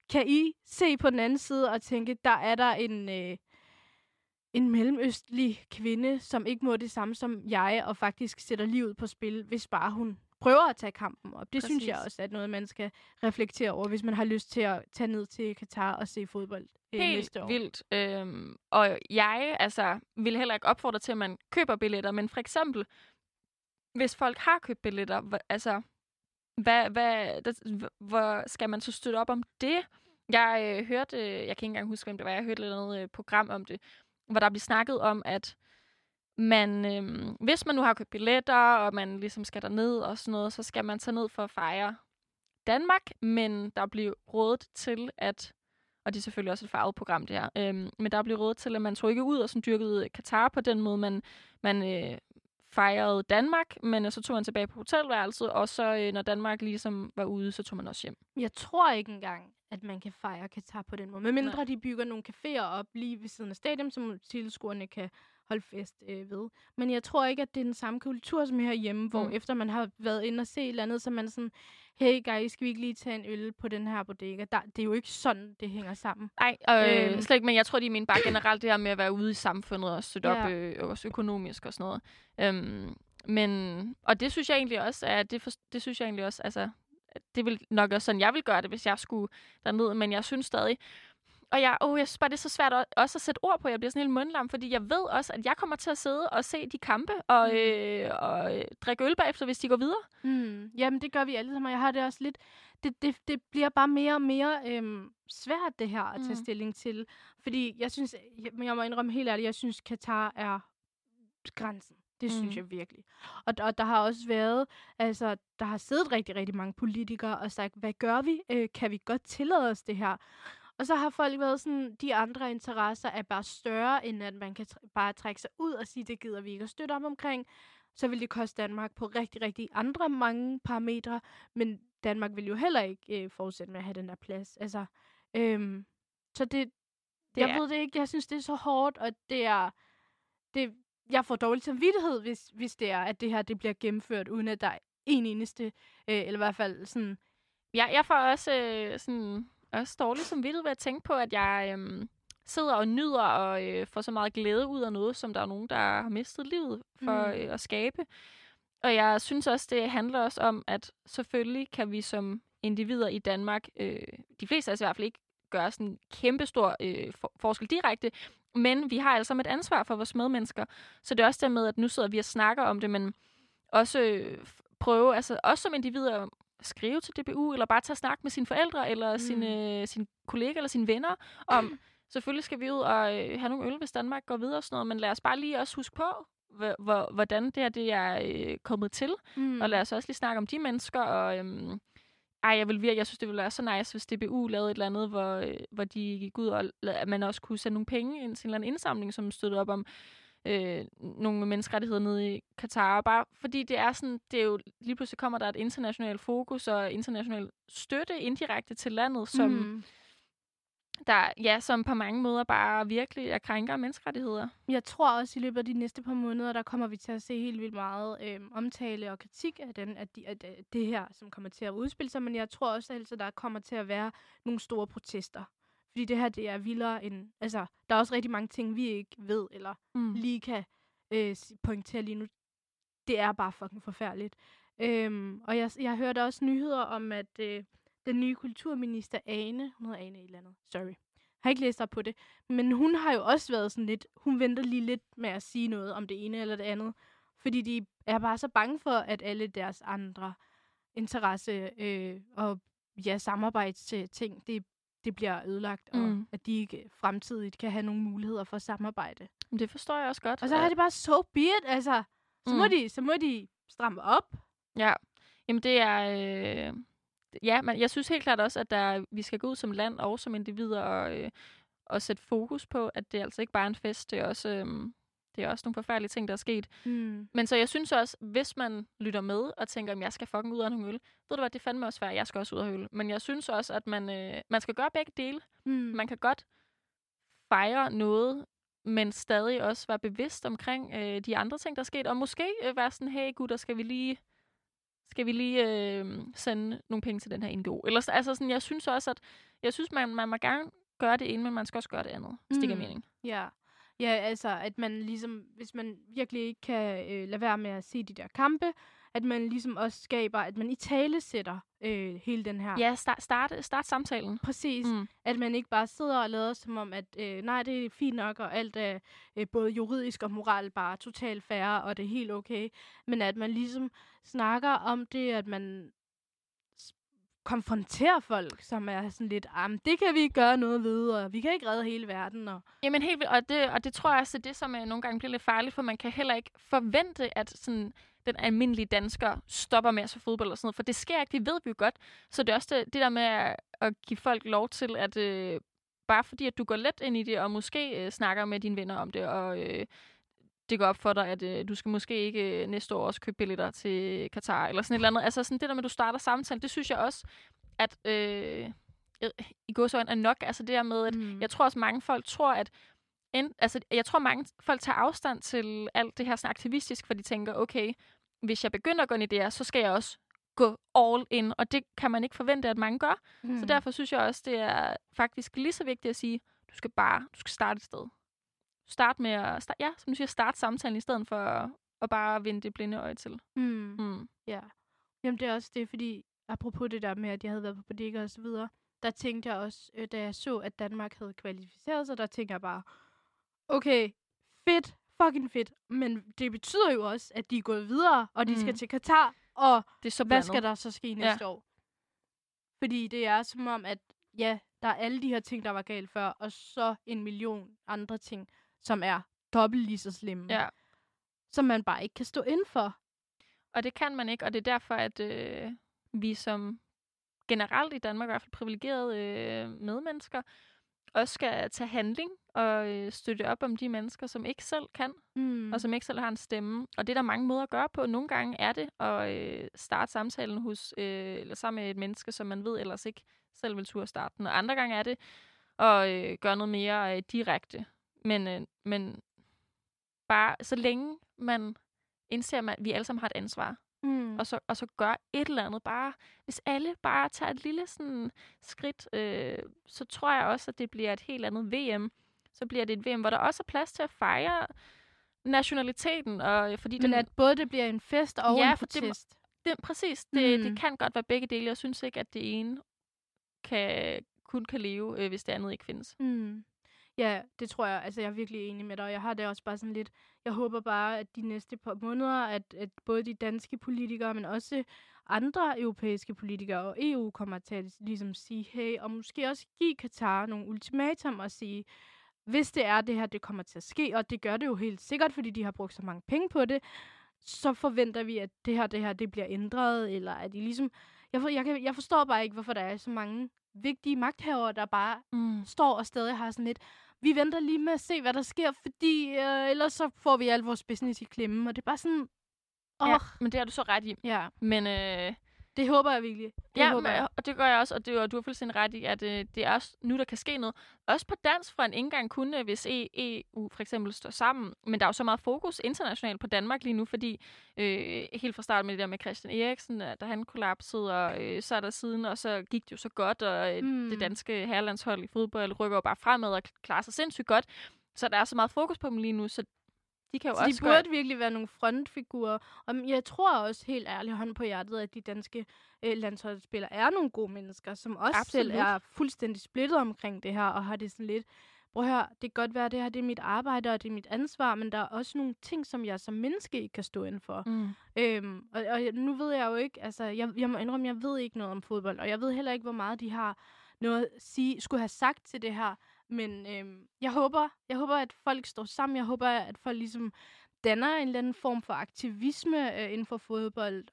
kan I se på den anden side og tænke, der er der en, øh, en mellemøstlig kvinde, som ikke må det samme som jeg, og faktisk sætter livet på spil, hvis bare hun prøver at tage kampen op. Det Præcis. synes jeg også er noget, man skal reflektere over, hvis man har lyst til at tage ned til Katar og se fodbold øh, Helt næste år. vildt. Øhm, og jeg altså, vil heller ikke opfordre til, at man køber billetter, men for eksempel, hvis folk har købt billetter, hva, altså, hvad, hvad, der, hvor skal man så støtte op om det? Jeg øh, hørte, øh, jeg kan ikke engang huske, hvem det var, jeg hørte et eller andet øh, program om det, hvor der blev snakket om, at man, øh, hvis man nu har købt billetter, og man ligesom skal derned og sådan noget, så skal man tage ned for at fejre Danmark, men der bliver rådet til, at og det er selvfølgelig også et farvet program, det her. Øhm, men der blev råd til, at man tog ikke ud og sådan dyrkede Katar på den måde, man, man øh, fejrede Danmark, men øh, så tog man tilbage på hotelværelset, og så øh, når Danmark ligesom var ude, så tog man også hjem. Jeg tror ikke engang, at man kan fejre Katar på den måde. Men mindre de bygger nogle caféer op lige ved siden af stadion, som tilskuerne kan holde fest øh, ved. Men jeg tror ikke, at det er den samme kultur som herhjemme, hvor Mm. efter man har været inde og se et eller andet, så man sådan, hey guys, skal vi ikke lige tage en øl på den her bodega? Der, det er jo ikke sådan, det hænger sammen. Nej, øh, Øhm. slet ikke, men jeg tror, de mener bare generelt det her med at være ude i samfundet og støtte Ja. op, øh, også økonomisk og sådan noget. Øhm, men, og det synes jeg egentlig også, at det, for, det synes jeg egentlig også, altså, det vil nok også sådan, jeg vil gøre det, hvis jeg skulle derned, men jeg synes stadig, og jeg, oh, jeg synes bare, det er så svært også at sætte ord på. Jeg bliver sådan helt mundlam, fordi jeg ved også, at jeg kommer til at sidde og se de kampe og, Mm. øh, og øh, drikke øl bagefter, hvis de går videre. Mm. Jamen, det gør vi alle sammen, og jeg har det også lidt... Det, det, det bliver bare mere og mere øhm, svært, det her, at tage Mm. stilling til. Fordi jeg synes, jeg, jeg må indrømme helt ærligt, jeg synes, Katar er grænsen. Det synes Mm. jeg virkelig. Og, og der har også været, altså, der har siddet rigtig, rigtig mange politikere og sagt, hvad gør vi? Øh, kan vi godt tillade os det her? Og så har folk været sådan, de andre interesser er bare større, end at man kan tr- bare trække sig ud og sige, det gider vi ikke at støtte op omkring. Så vil det koste Danmark på rigtig, rigtig andre mange parametre. Men Danmark vil jo heller ikke øh, fortsætte med at have den der plads. Altså, øhm, så det, Det jeg er- ved det ikke. Jeg synes, det er så hårdt, og det er... Det, jeg får dårlig samvittighed, hvis, hvis det er, at det her det bliver gennemført, uden at der er en eneste, øh, eller i hvert fald sådan... Ja, jeg får også, øh, sådan, også dårligt som ved at tænke på, at jeg øh, sidder og nyder og øh, får så meget glæde ud af noget, som der er nogen, der har mistet livet for Mm. øh, at skabe. Og jeg synes også, det handler også om, at selvfølgelig kan vi som individer i Danmark, øh, de fleste af os i hvert fald ikke gøre sådan en kæmpestor øh, for, forskel direkte, men vi har sammen et ansvar for vores medmennesker. Så det er også der med, at nu sidder vi og snakker om det, men også øh, prøve, altså også som individer, skrive til DBU, eller bare tage snak med sine forældre, eller mm. sine, sine kolleger, eller sine venner, om, selvfølgelig skal vi ud og øh, have nogle øl, hvis Danmark går videre og sådan noget, men lad os bare lige også huske på, hvor, hvor, hvordan det her det er øh, kommet til, Mm. og lad os også lige snakke om de mennesker, og øhm, ej, jeg, vil virkelig, jeg synes, det ville være så nice, hvis DBU lavede et eller andet, hvor, øh, hvor de gik ud, og at man også kunne sende nogle penge ind til en eller anden indsamling, som støttede op om øh, nogle menneskerettigheder nede i Katar. Bare fordi det er sådan, det er jo lige pludselig kommer der et internationalt fokus og international støtte indirekte til landet, som, mm. Der, ja, som på mange måder bare virkelig er krænker menneskerettigheder. Jeg tror også, i løbet af de næste par måneder, der kommer vi til at se helt vildt meget øhm, omtale og kritik af, den, af, de, af de- det her, som kommer til at udspille sig. Men jeg tror også, altså, der kommer til at være nogle store protester. Fordi det her, det er vildere end... Altså, der er også rigtig mange ting, vi ikke ved, eller Mm. lige kan øh, pointere lige nu. Det er bare fucking forfærdeligt. Øhm, og jeg, jeg hørte også nyheder om, at øh, den nye kulturminister Ane, hun hedder Ane et eller andet, sorry, jeg har ikke læst op på det, men hun har jo også været sådan lidt, hun venter lige lidt med at sige noget om det ene eller det andet, fordi de er bare så bange for, at alle deres andre interesse øh, og ja, samarbejdsting, det, det bliver ødelagt, og Mm. at de ikke fremtidigt kan have nogle muligheder for samarbejde. Men Det forstår jeg også godt. Og så er det bare so be it, altså. Så, må, Mm. de, så må de stramme op. Ja, jamen det er... Øh, ja, men jeg synes helt klart også, at der, vi skal gå ud som land og som individer og, øh, og sætte fokus på, at det er altså ikke bare en fest, det er også, øh, det er også nogle forfærdelige ting, der er sket. Mm. Men så jeg synes også, hvis man lytter med og tænker, at jeg skal fucking ud af nogle øl, ved du hvad, det fandme også svært, jeg skal også ud af øl. Men jeg synes også, at man, øh, man skal gøre begge dele. Mm. Man kan godt fejre noget, men stadig også være bevidst omkring øh, de andre ting, der er sket. Og måske øh, være sådan, hey gutter, skal vi lige, skal vi lige øh, sende nogle penge til den her NGO? Eller, så- altså sådan, jeg synes også, at jeg synes, man, man må gerne gøre det ene, men man skal også gøre det andet. Hvis det giver Mm. mening. Ja. Ja, altså at man ligesom, hvis man virkelig ikke kan øh, lade være med at se de der kampe, at man ligesom også skaber, at man i tale sætter øh, hele den her. Ja, start, start, start samtalen. Præcis. Mm. At man ikke bare sidder og lader som om, at øh, nej, det er fint nok, og alt er øh, både juridisk og moral bare totalt fair, og det er helt okay. Men at man ligesom snakker om det, at man konfrontere folk, som er sådan lidt, ah, det kan vi ikke gøre noget ved, og vi kan ikke redde hele verden. Og... Jamen helt vildt, og det, og det tror jeg også er det, som øh, nogle gange bliver lidt farligt, for man kan heller ikke forvente, at sådan, den almindelige dansker stopper med at se fodbold og sådan noget, for det sker ikke, det ved vi jo godt. Så det er også det, det der med at, at give folk lov til, at øh, bare fordi, at du går let ind i det, og måske øh, snakker med dine venner om det, og øh, det går op for dig, at øh, du skal måske ikke øh, næste år også købe billetter til Katar, eller sådan et eller andet. Altså sådan det der med, at du starter samtalen, det synes jeg også, at øh, i så er nok, altså det der med, at Mm. jeg tror også, mange folk tror, at en, altså, jeg tror, mange folk tager afstand til alt det her sådan aktivistisk, for de tænker, okay, hvis jeg begynder at gå ind i det her, så skal jeg også gå all in, og det kan man ikke forvente, at mange gør. Mm. Så derfor synes jeg også, det er faktisk lige så vigtigt at sige, du skal bare, du skal starte et sted. Start med at, start, ja, som du siger, starte samtalen i stedet for at, at bare vende det blinde øje til. Mm. Mm. Ja. Jamen, det er også det, fordi apropos det der med, at jeg havde været på bodega og så videre, der tænkte jeg også, øh, da jeg så, at Danmark havde kvalificeret sig, der tænkte jeg bare, okay, fedt, fucking fedt, men det betyder jo også, at de er gået videre, og de mm. skal til Katar, og Det er så hvad skal der så ske næste år? Fordi det er som om, at ja, der er alle de her ting, der var galt før, og så en million andre ting, som er dobbelt lige så slemme, Ja. som man bare ikke kan stå ind for. Og det kan man ikke, og det er derfor, at øh, vi som generelt i Danmark, i hvert fald privilegerede øh, medmennesker, også skal tage handling og øh, støtte op om de mennesker, som ikke selv kan, Mm. og som ikke selv har en stemme. Og det er der mange måder at gøre på. Nogle gange er det at øh, starte samtalen hos, øh, eller sammen med et menneske, som man ved ellers ikke selv vil turde starte den. Og andre gange er det at øh, gøre noget mere øh, direkte. Men, øh, men bare så længe man indser, at vi alle sammen har et ansvar, mm. og så, og så gør et eller andet. Bare, hvis alle bare tager et lille sådan, skridt, øh, så tror jeg også, at det bliver et helt andet VM. Så bliver det et VM, hvor der også er plads til at fejre nationaliteten. Og, fordi Men den, at både det bliver en fest og Ja, en for det protest. det, præcis, det, Mm. det kan godt være begge dele. Jeg synes ikke, at det ene kan kun kan leve, øh, hvis det andet ikke findes. Mm. Ja, det tror jeg. Altså, jeg er virkelig enig med dig. og Jeg har det også bare sådan lidt... Jeg håber bare, at de næste par måneder, at, at både de danske politikere, men også andre europæiske politikere og EU kommer til at ligesom sige, hey, og måske også give Katar nogle ultimatum og sige, hvis det er det her, det kommer til at ske, og det gør det jo helt sikkert, fordi de har brugt så mange penge på det, så forventer vi, at det her, det her, det bliver ændret, eller at de ligesom... Jeg, for, jeg, kan, jeg forstår bare ikke, hvorfor der er så mange vigtige magthavere, der bare Mm. står og stadig har sådan lidt, vi venter lige med at se, hvad der sker, fordi øh, ellers så får vi al vores business i klemme. Og det er bare sådan, Ja, ja. men det har du så ret i. ja, Men øh, det håber jeg virkelig. Det ja, håber men, jeg. og det gør jeg også, og det, og du har fuldstændig ret i, at øh, det er også nu, der kan ske noget. Også på dansk front, ikke engang kun, øh, hvis E- EU for eksempel står sammen. Men der er jo så meget fokus internationalt på Danmark lige nu, fordi øh, helt fra start med det der med Christian Eriksen, øh, da han kollapsede, og øh, så er der siden, og så gik det jo så godt, og øh, Mm. det danske herrelandshold i fodbold rykker jo bare fremad og klarer sig sindssygt godt. Så der er så meget fokus på dem lige nu, så de kan jo Så de også burde gøre... virkelig være nogle frontfigurer. Og jeg tror også helt ærligt hånd på hjertet, at de danske øh, landsholdsspillere er nogle gode mennesker, som også Absolut. selv er fuldstændig splittet omkring det her, og har det sådan lidt, prøv høre, det kan godt være, at det her det er mit arbejde, og det er mit ansvar, men der er også nogle ting, som jeg som menneske ikke kan stå inden for. Mm. Øhm, og, og nu ved jeg jo ikke, altså, jeg, jeg må indrømme, jeg ved ikke noget om fodbold, og jeg ved heller ikke, hvor meget de har noget at sige, skulle have sagt til det her. Men øhm, jeg håber, jeg håber, at folk står sammen. Jeg håber, at folk ligesom danner en eller anden form for aktivisme øh, inden for fodbold,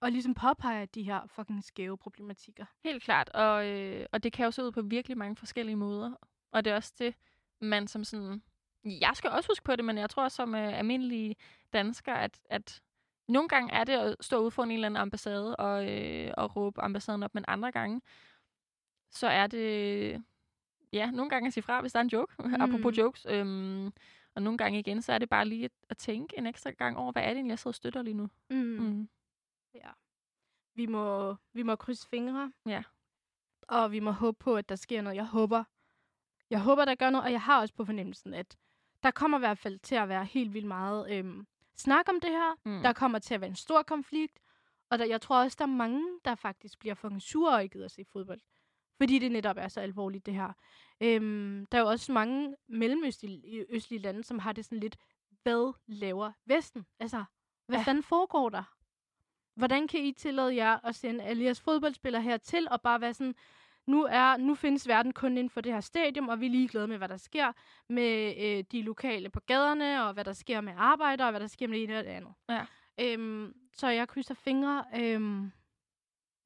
og ligesom påpeger de her fucking skæve problematikker. Helt klart, og, øh, og det kan jo se ud på virkelig mange forskellige måder. Og det er også det, man som sådan... Jeg skal også huske på det, men jeg tror også som øh, almindelige dansker, at, at nogle gange er det at stå ude for en eller anden ambassade og, øh, og råbe ambassaden op, men andre gange, så er det... Ja, nogle gange at sige fra, hvis der er en joke, mm. apropos jokes. Øhm, og nogle gange igen, så er det bare lige at, tænke en ekstra gang over, hvad er det egentlig, jeg sidder og støtter lige nu? Mm. Mm. Ja. Vi må, vi må krydse fingre. Ja. Og vi må håbe på, at der sker noget. Jeg håber, jeg håber, der gør noget, og jeg har også på fornemmelsen, at der kommer i hvert fald til at være helt vildt meget øhm, snak om det her. Mm. Der kommer til at være en stor konflikt, og der, jeg tror også, der er mange, der faktisk bliver fucking sure og ikke gider at se fodbold. Fordi det netop er så alvorligt, det her. Øhm, der er jo også mange mellemøstlige østlige lande, som har det sådan lidt, hvad laver Vesten? Altså, hvad Ja. fanden foregår der? Hvordan kan I tillade jer at sende alle jeres fodboldspillere hertil og bare være sådan, nu, er, nu findes verden kun inden for det her stadium, og vi er ligeglade med, hvad der sker med øh, de lokale på gaderne, og hvad der sker med arbejdere, og hvad der sker med det ene og det andet. Ja. Øhm, så jeg krydser fingre. Øhm,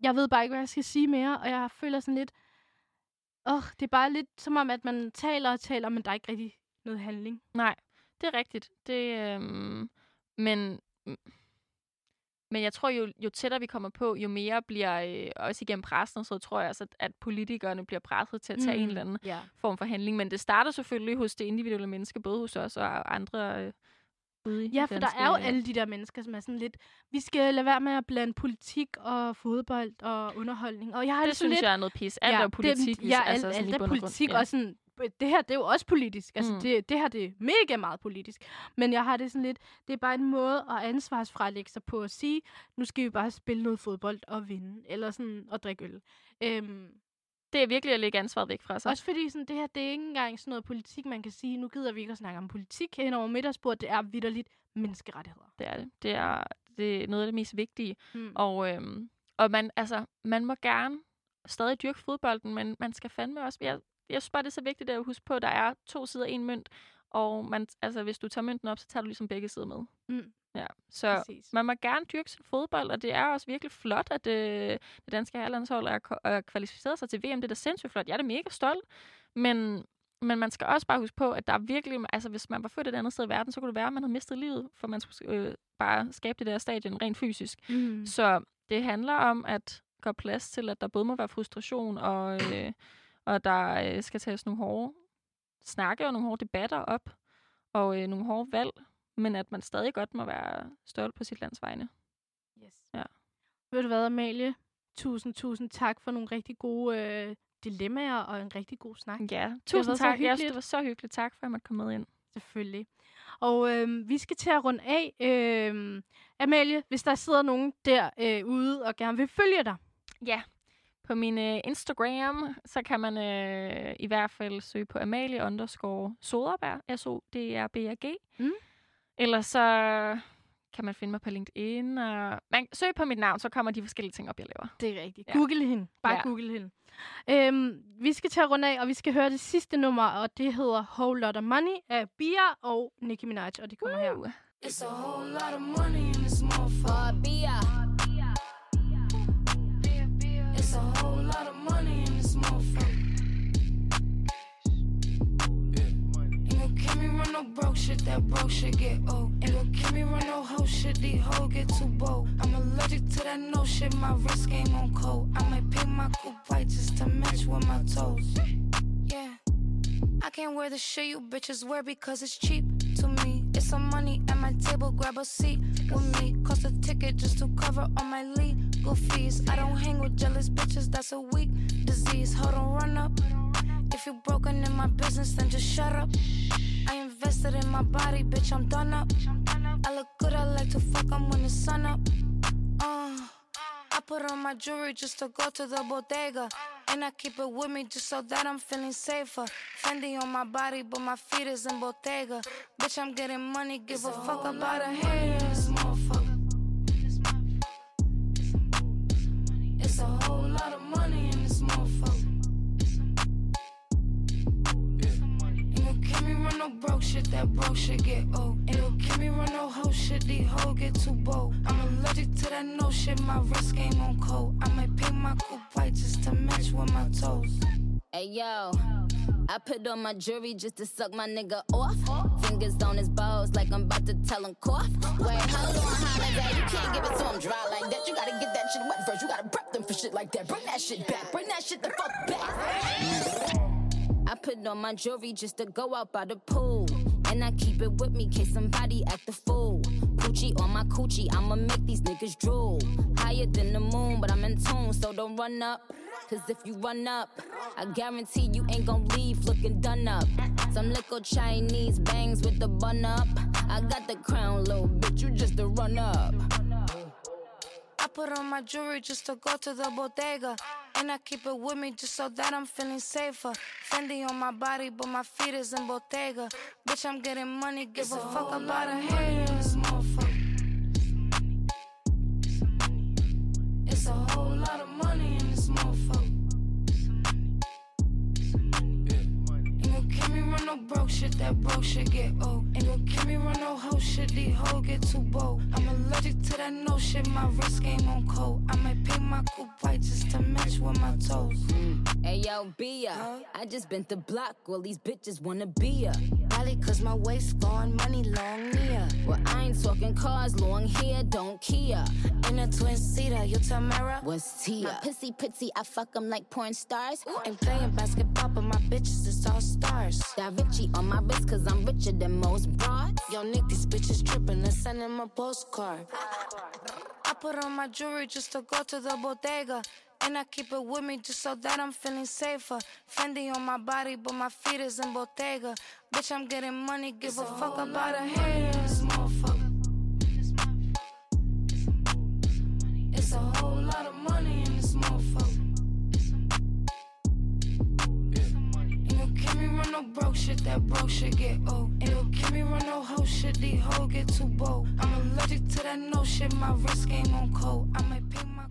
jeg ved bare ikke, hvad jeg skal sige mere, og jeg føler sådan lidt, åh, det er bare lidt som om, at man taler og taler, men der er ikke rigtig noget handling. Nej, det er rigtigt. Det, øhm, men, mm, men jeg tror, jo, jo tættere vi kommer på, jo mere bliver, øh, også igennem pressen, så tror jeg også, at, at politikerne bliver presset til at tage mm. en eller anden Ja. form for handling. Men det starter selvfølgelig hos det individuelle menneske, både hos os og andre øh, ude Ja, det for der er jo alle de der mennesker, som er sådan lidt, vi skal lade være med at blande politik og fodbold og underholdning. Og jeg har Det sådan synes lidt, jeg er noget pis. Alt er jo politik. Det, ja, altså, alt, sådan alt i er politik. Ja. Og sådan, det her, det er jo også politisk. Altså, mm. det, det her, det er mega meget politisk. Men jeg har det sådan lidt, det er bare en måde at ansvarsfralægge sig på at sige, nu skal vi bare spille noget fodbold og vinde, eller sådan, og drikke øl. Øhm, Det er virkelig at lægge ansvaret væk fra sig. også fordi sådan, det her, det er ikke engang sådan noget politik, man kan sige, nu gider vi ikke at snakke om politik hen over middagsbordet, det er vidderligt menneskerettigheder. Det er det. Det er, det er noget af det mest vigtige. Mm. Og, øhm, og man, altså, man må gerne stadig dyrke fodbolden, men man skal fandme også... Jeg, jeg synes bare, det er så vigtigt at huske på, at der er to sider af en mønt. Og man, altså, hvis du tager mønten op, så tager du ligesom begge sider med. Mm. Ja, så Præcis. man må gerne dyrke sin fodbold, og det er også virkelig flot, at øh, det danske herrelandshold er, er kvalificeret sig til VM. Det er da sindssygt flot. Jeg er da mega stolt. Men, men man skal også bare huske på, at der er virkelig... Altså, hvis man var født et andet sted i verden, så kunne det være, at man havde mistet livet, for man skulle øh, bare skabe det der stadion rent fysisk. Mm. Så det handler om at gøre plads til, at der både må være frustration, og, øh, og der øh, skal tages nogle hårde snakke og nogle hårde debatter op, og øh, nogle hårde valg, men at man stadig godt må være stolt på sit lands vegne. Yes. Ja. Ved du hvad, Amalie? Tusind, tusind tak for nogle rigtig gode øh, dilemmaer og en rigtig god snak. Ja, tusind tak. Jeg synes, det var så hyggeligt. Tak for, at jeg måtte komme med ind. Selvfølgelig. Og øh, vi skal til at runde af. Øh, Amalie, hvis der sidder nogen der øh, ude og gerne vil følge dig. Ja, På min øh, Instagram, så kan man øh, i hvert fald søge på Amalie underscore Soderberg, S-O-D-R-B-R-G. Mm. Eller så kan man finde mig på LinkedIn. Og man søg på mit navn, så kommer de forskellige ting op, jeg laver. Det er rigtigt. Ja. Google hende. Bare Ja. google hende. Øhm, vi skal til at runde af, og vi skal høre det sidste nummer, og det hedder Whole Lotta Money af Bia og Nicki Minaj, og det kommer her. Uh. It's a whole lot of money in this motherfucker. It's a whole lot of money in this motherfucker. Run no broke shit, that broke shit get old. Ain't gon' kill me run no hoe shit, these hoes get too bold. I'm allergic to that no shit, my wrist game on cold. I might paint my coupe white just to match with my toes. Yeah. I can't wear the shit you bitches wear because it's cheap to me. It's some money at my table, grab a seat with me. Cost a ticket just to cover all my legal fees. I don't hang with jealous bitches, that's a weak disease. Hold on, run up. If you're broken in my business, then just shut up. I in my body, bitch, I'm done up. I look good, I like to fuck 'em when the sun up. Uh, I put on my jewelry just to go to the bodega. And I keep it with me just so that I'm feeling safer. Fendi on my body, but my feet is in Bottega. Bitch, I'm getting money, give a fuck about a haters, shit, that broke shit get old. Ain't gon' kill me run no hoe shit, these hoes get too bold. I'm allergic to that no shit, my wrist game on cold. I might paint my coupe white just to match with my toes. Hey yo, I put on my jewelry just to suck my nigga off. Fingers on his balls like I'm about to tell him cough. Wait, hold on, holiday. You can't give it to him dry like that. You gotta get that shit wet first. You gotta prep them for shit like that. Bring that shit back. Bring that shit the fuck back. I put on my jewelry just to go out by the pool. And I keep it with me case somebody act a fool. Poochie on my coochie, I'ma make these niggas drool. Higher than the moon, but I'm in tune, so don't run up. Cause if you run up, I guarantee you ain't gon' leave looking done up. Some little Chinese bangs with the bun up. I got the crown, little bitch, you just a run up. I put on my jewelry just to go to the bodega. And I keep it with me just so that I'm feeling safer. Fendi on my body, but my feet is in Bottega. Bitch, I'm getting money, give a fuck about a haters, shit, that broke shit get old. Ain't gon' kill me run no hoe shit, these hoes get too bold. I'm allergic to that no shit, my wrist game on cold. I might paint my coupe white just to match with my toes. Mm. Hey yo, Bia, I just bent the block, all these bitches wanna be ya. Probably cause my waist gone, money long near. Well, I ain't talking cars, long hair, don't Kia. In a twin seater, you Tamara. What's Tia? My pissy pitsy, I fuck 'em like porn stars. Ain't playing basketball, but my bitches it's all stars. Da Vinci on my wrist, cause I'm richer than most broads. Yo, Nick, these bitches tripping and send him a postcard. I put on my jewelry just to go to the bodega. And I keep it with me just so that I'm feeling safer. Fendi on my body, but my feet is in Bottega. Bitch, I'm getting money, give a fuck about a haters, no broke shit, that broke shit get old. Ain't gon' kill me run no hoe shit, these hoes get too bold. I'm allergic to that no shit, my wrist game on cold. I might paint my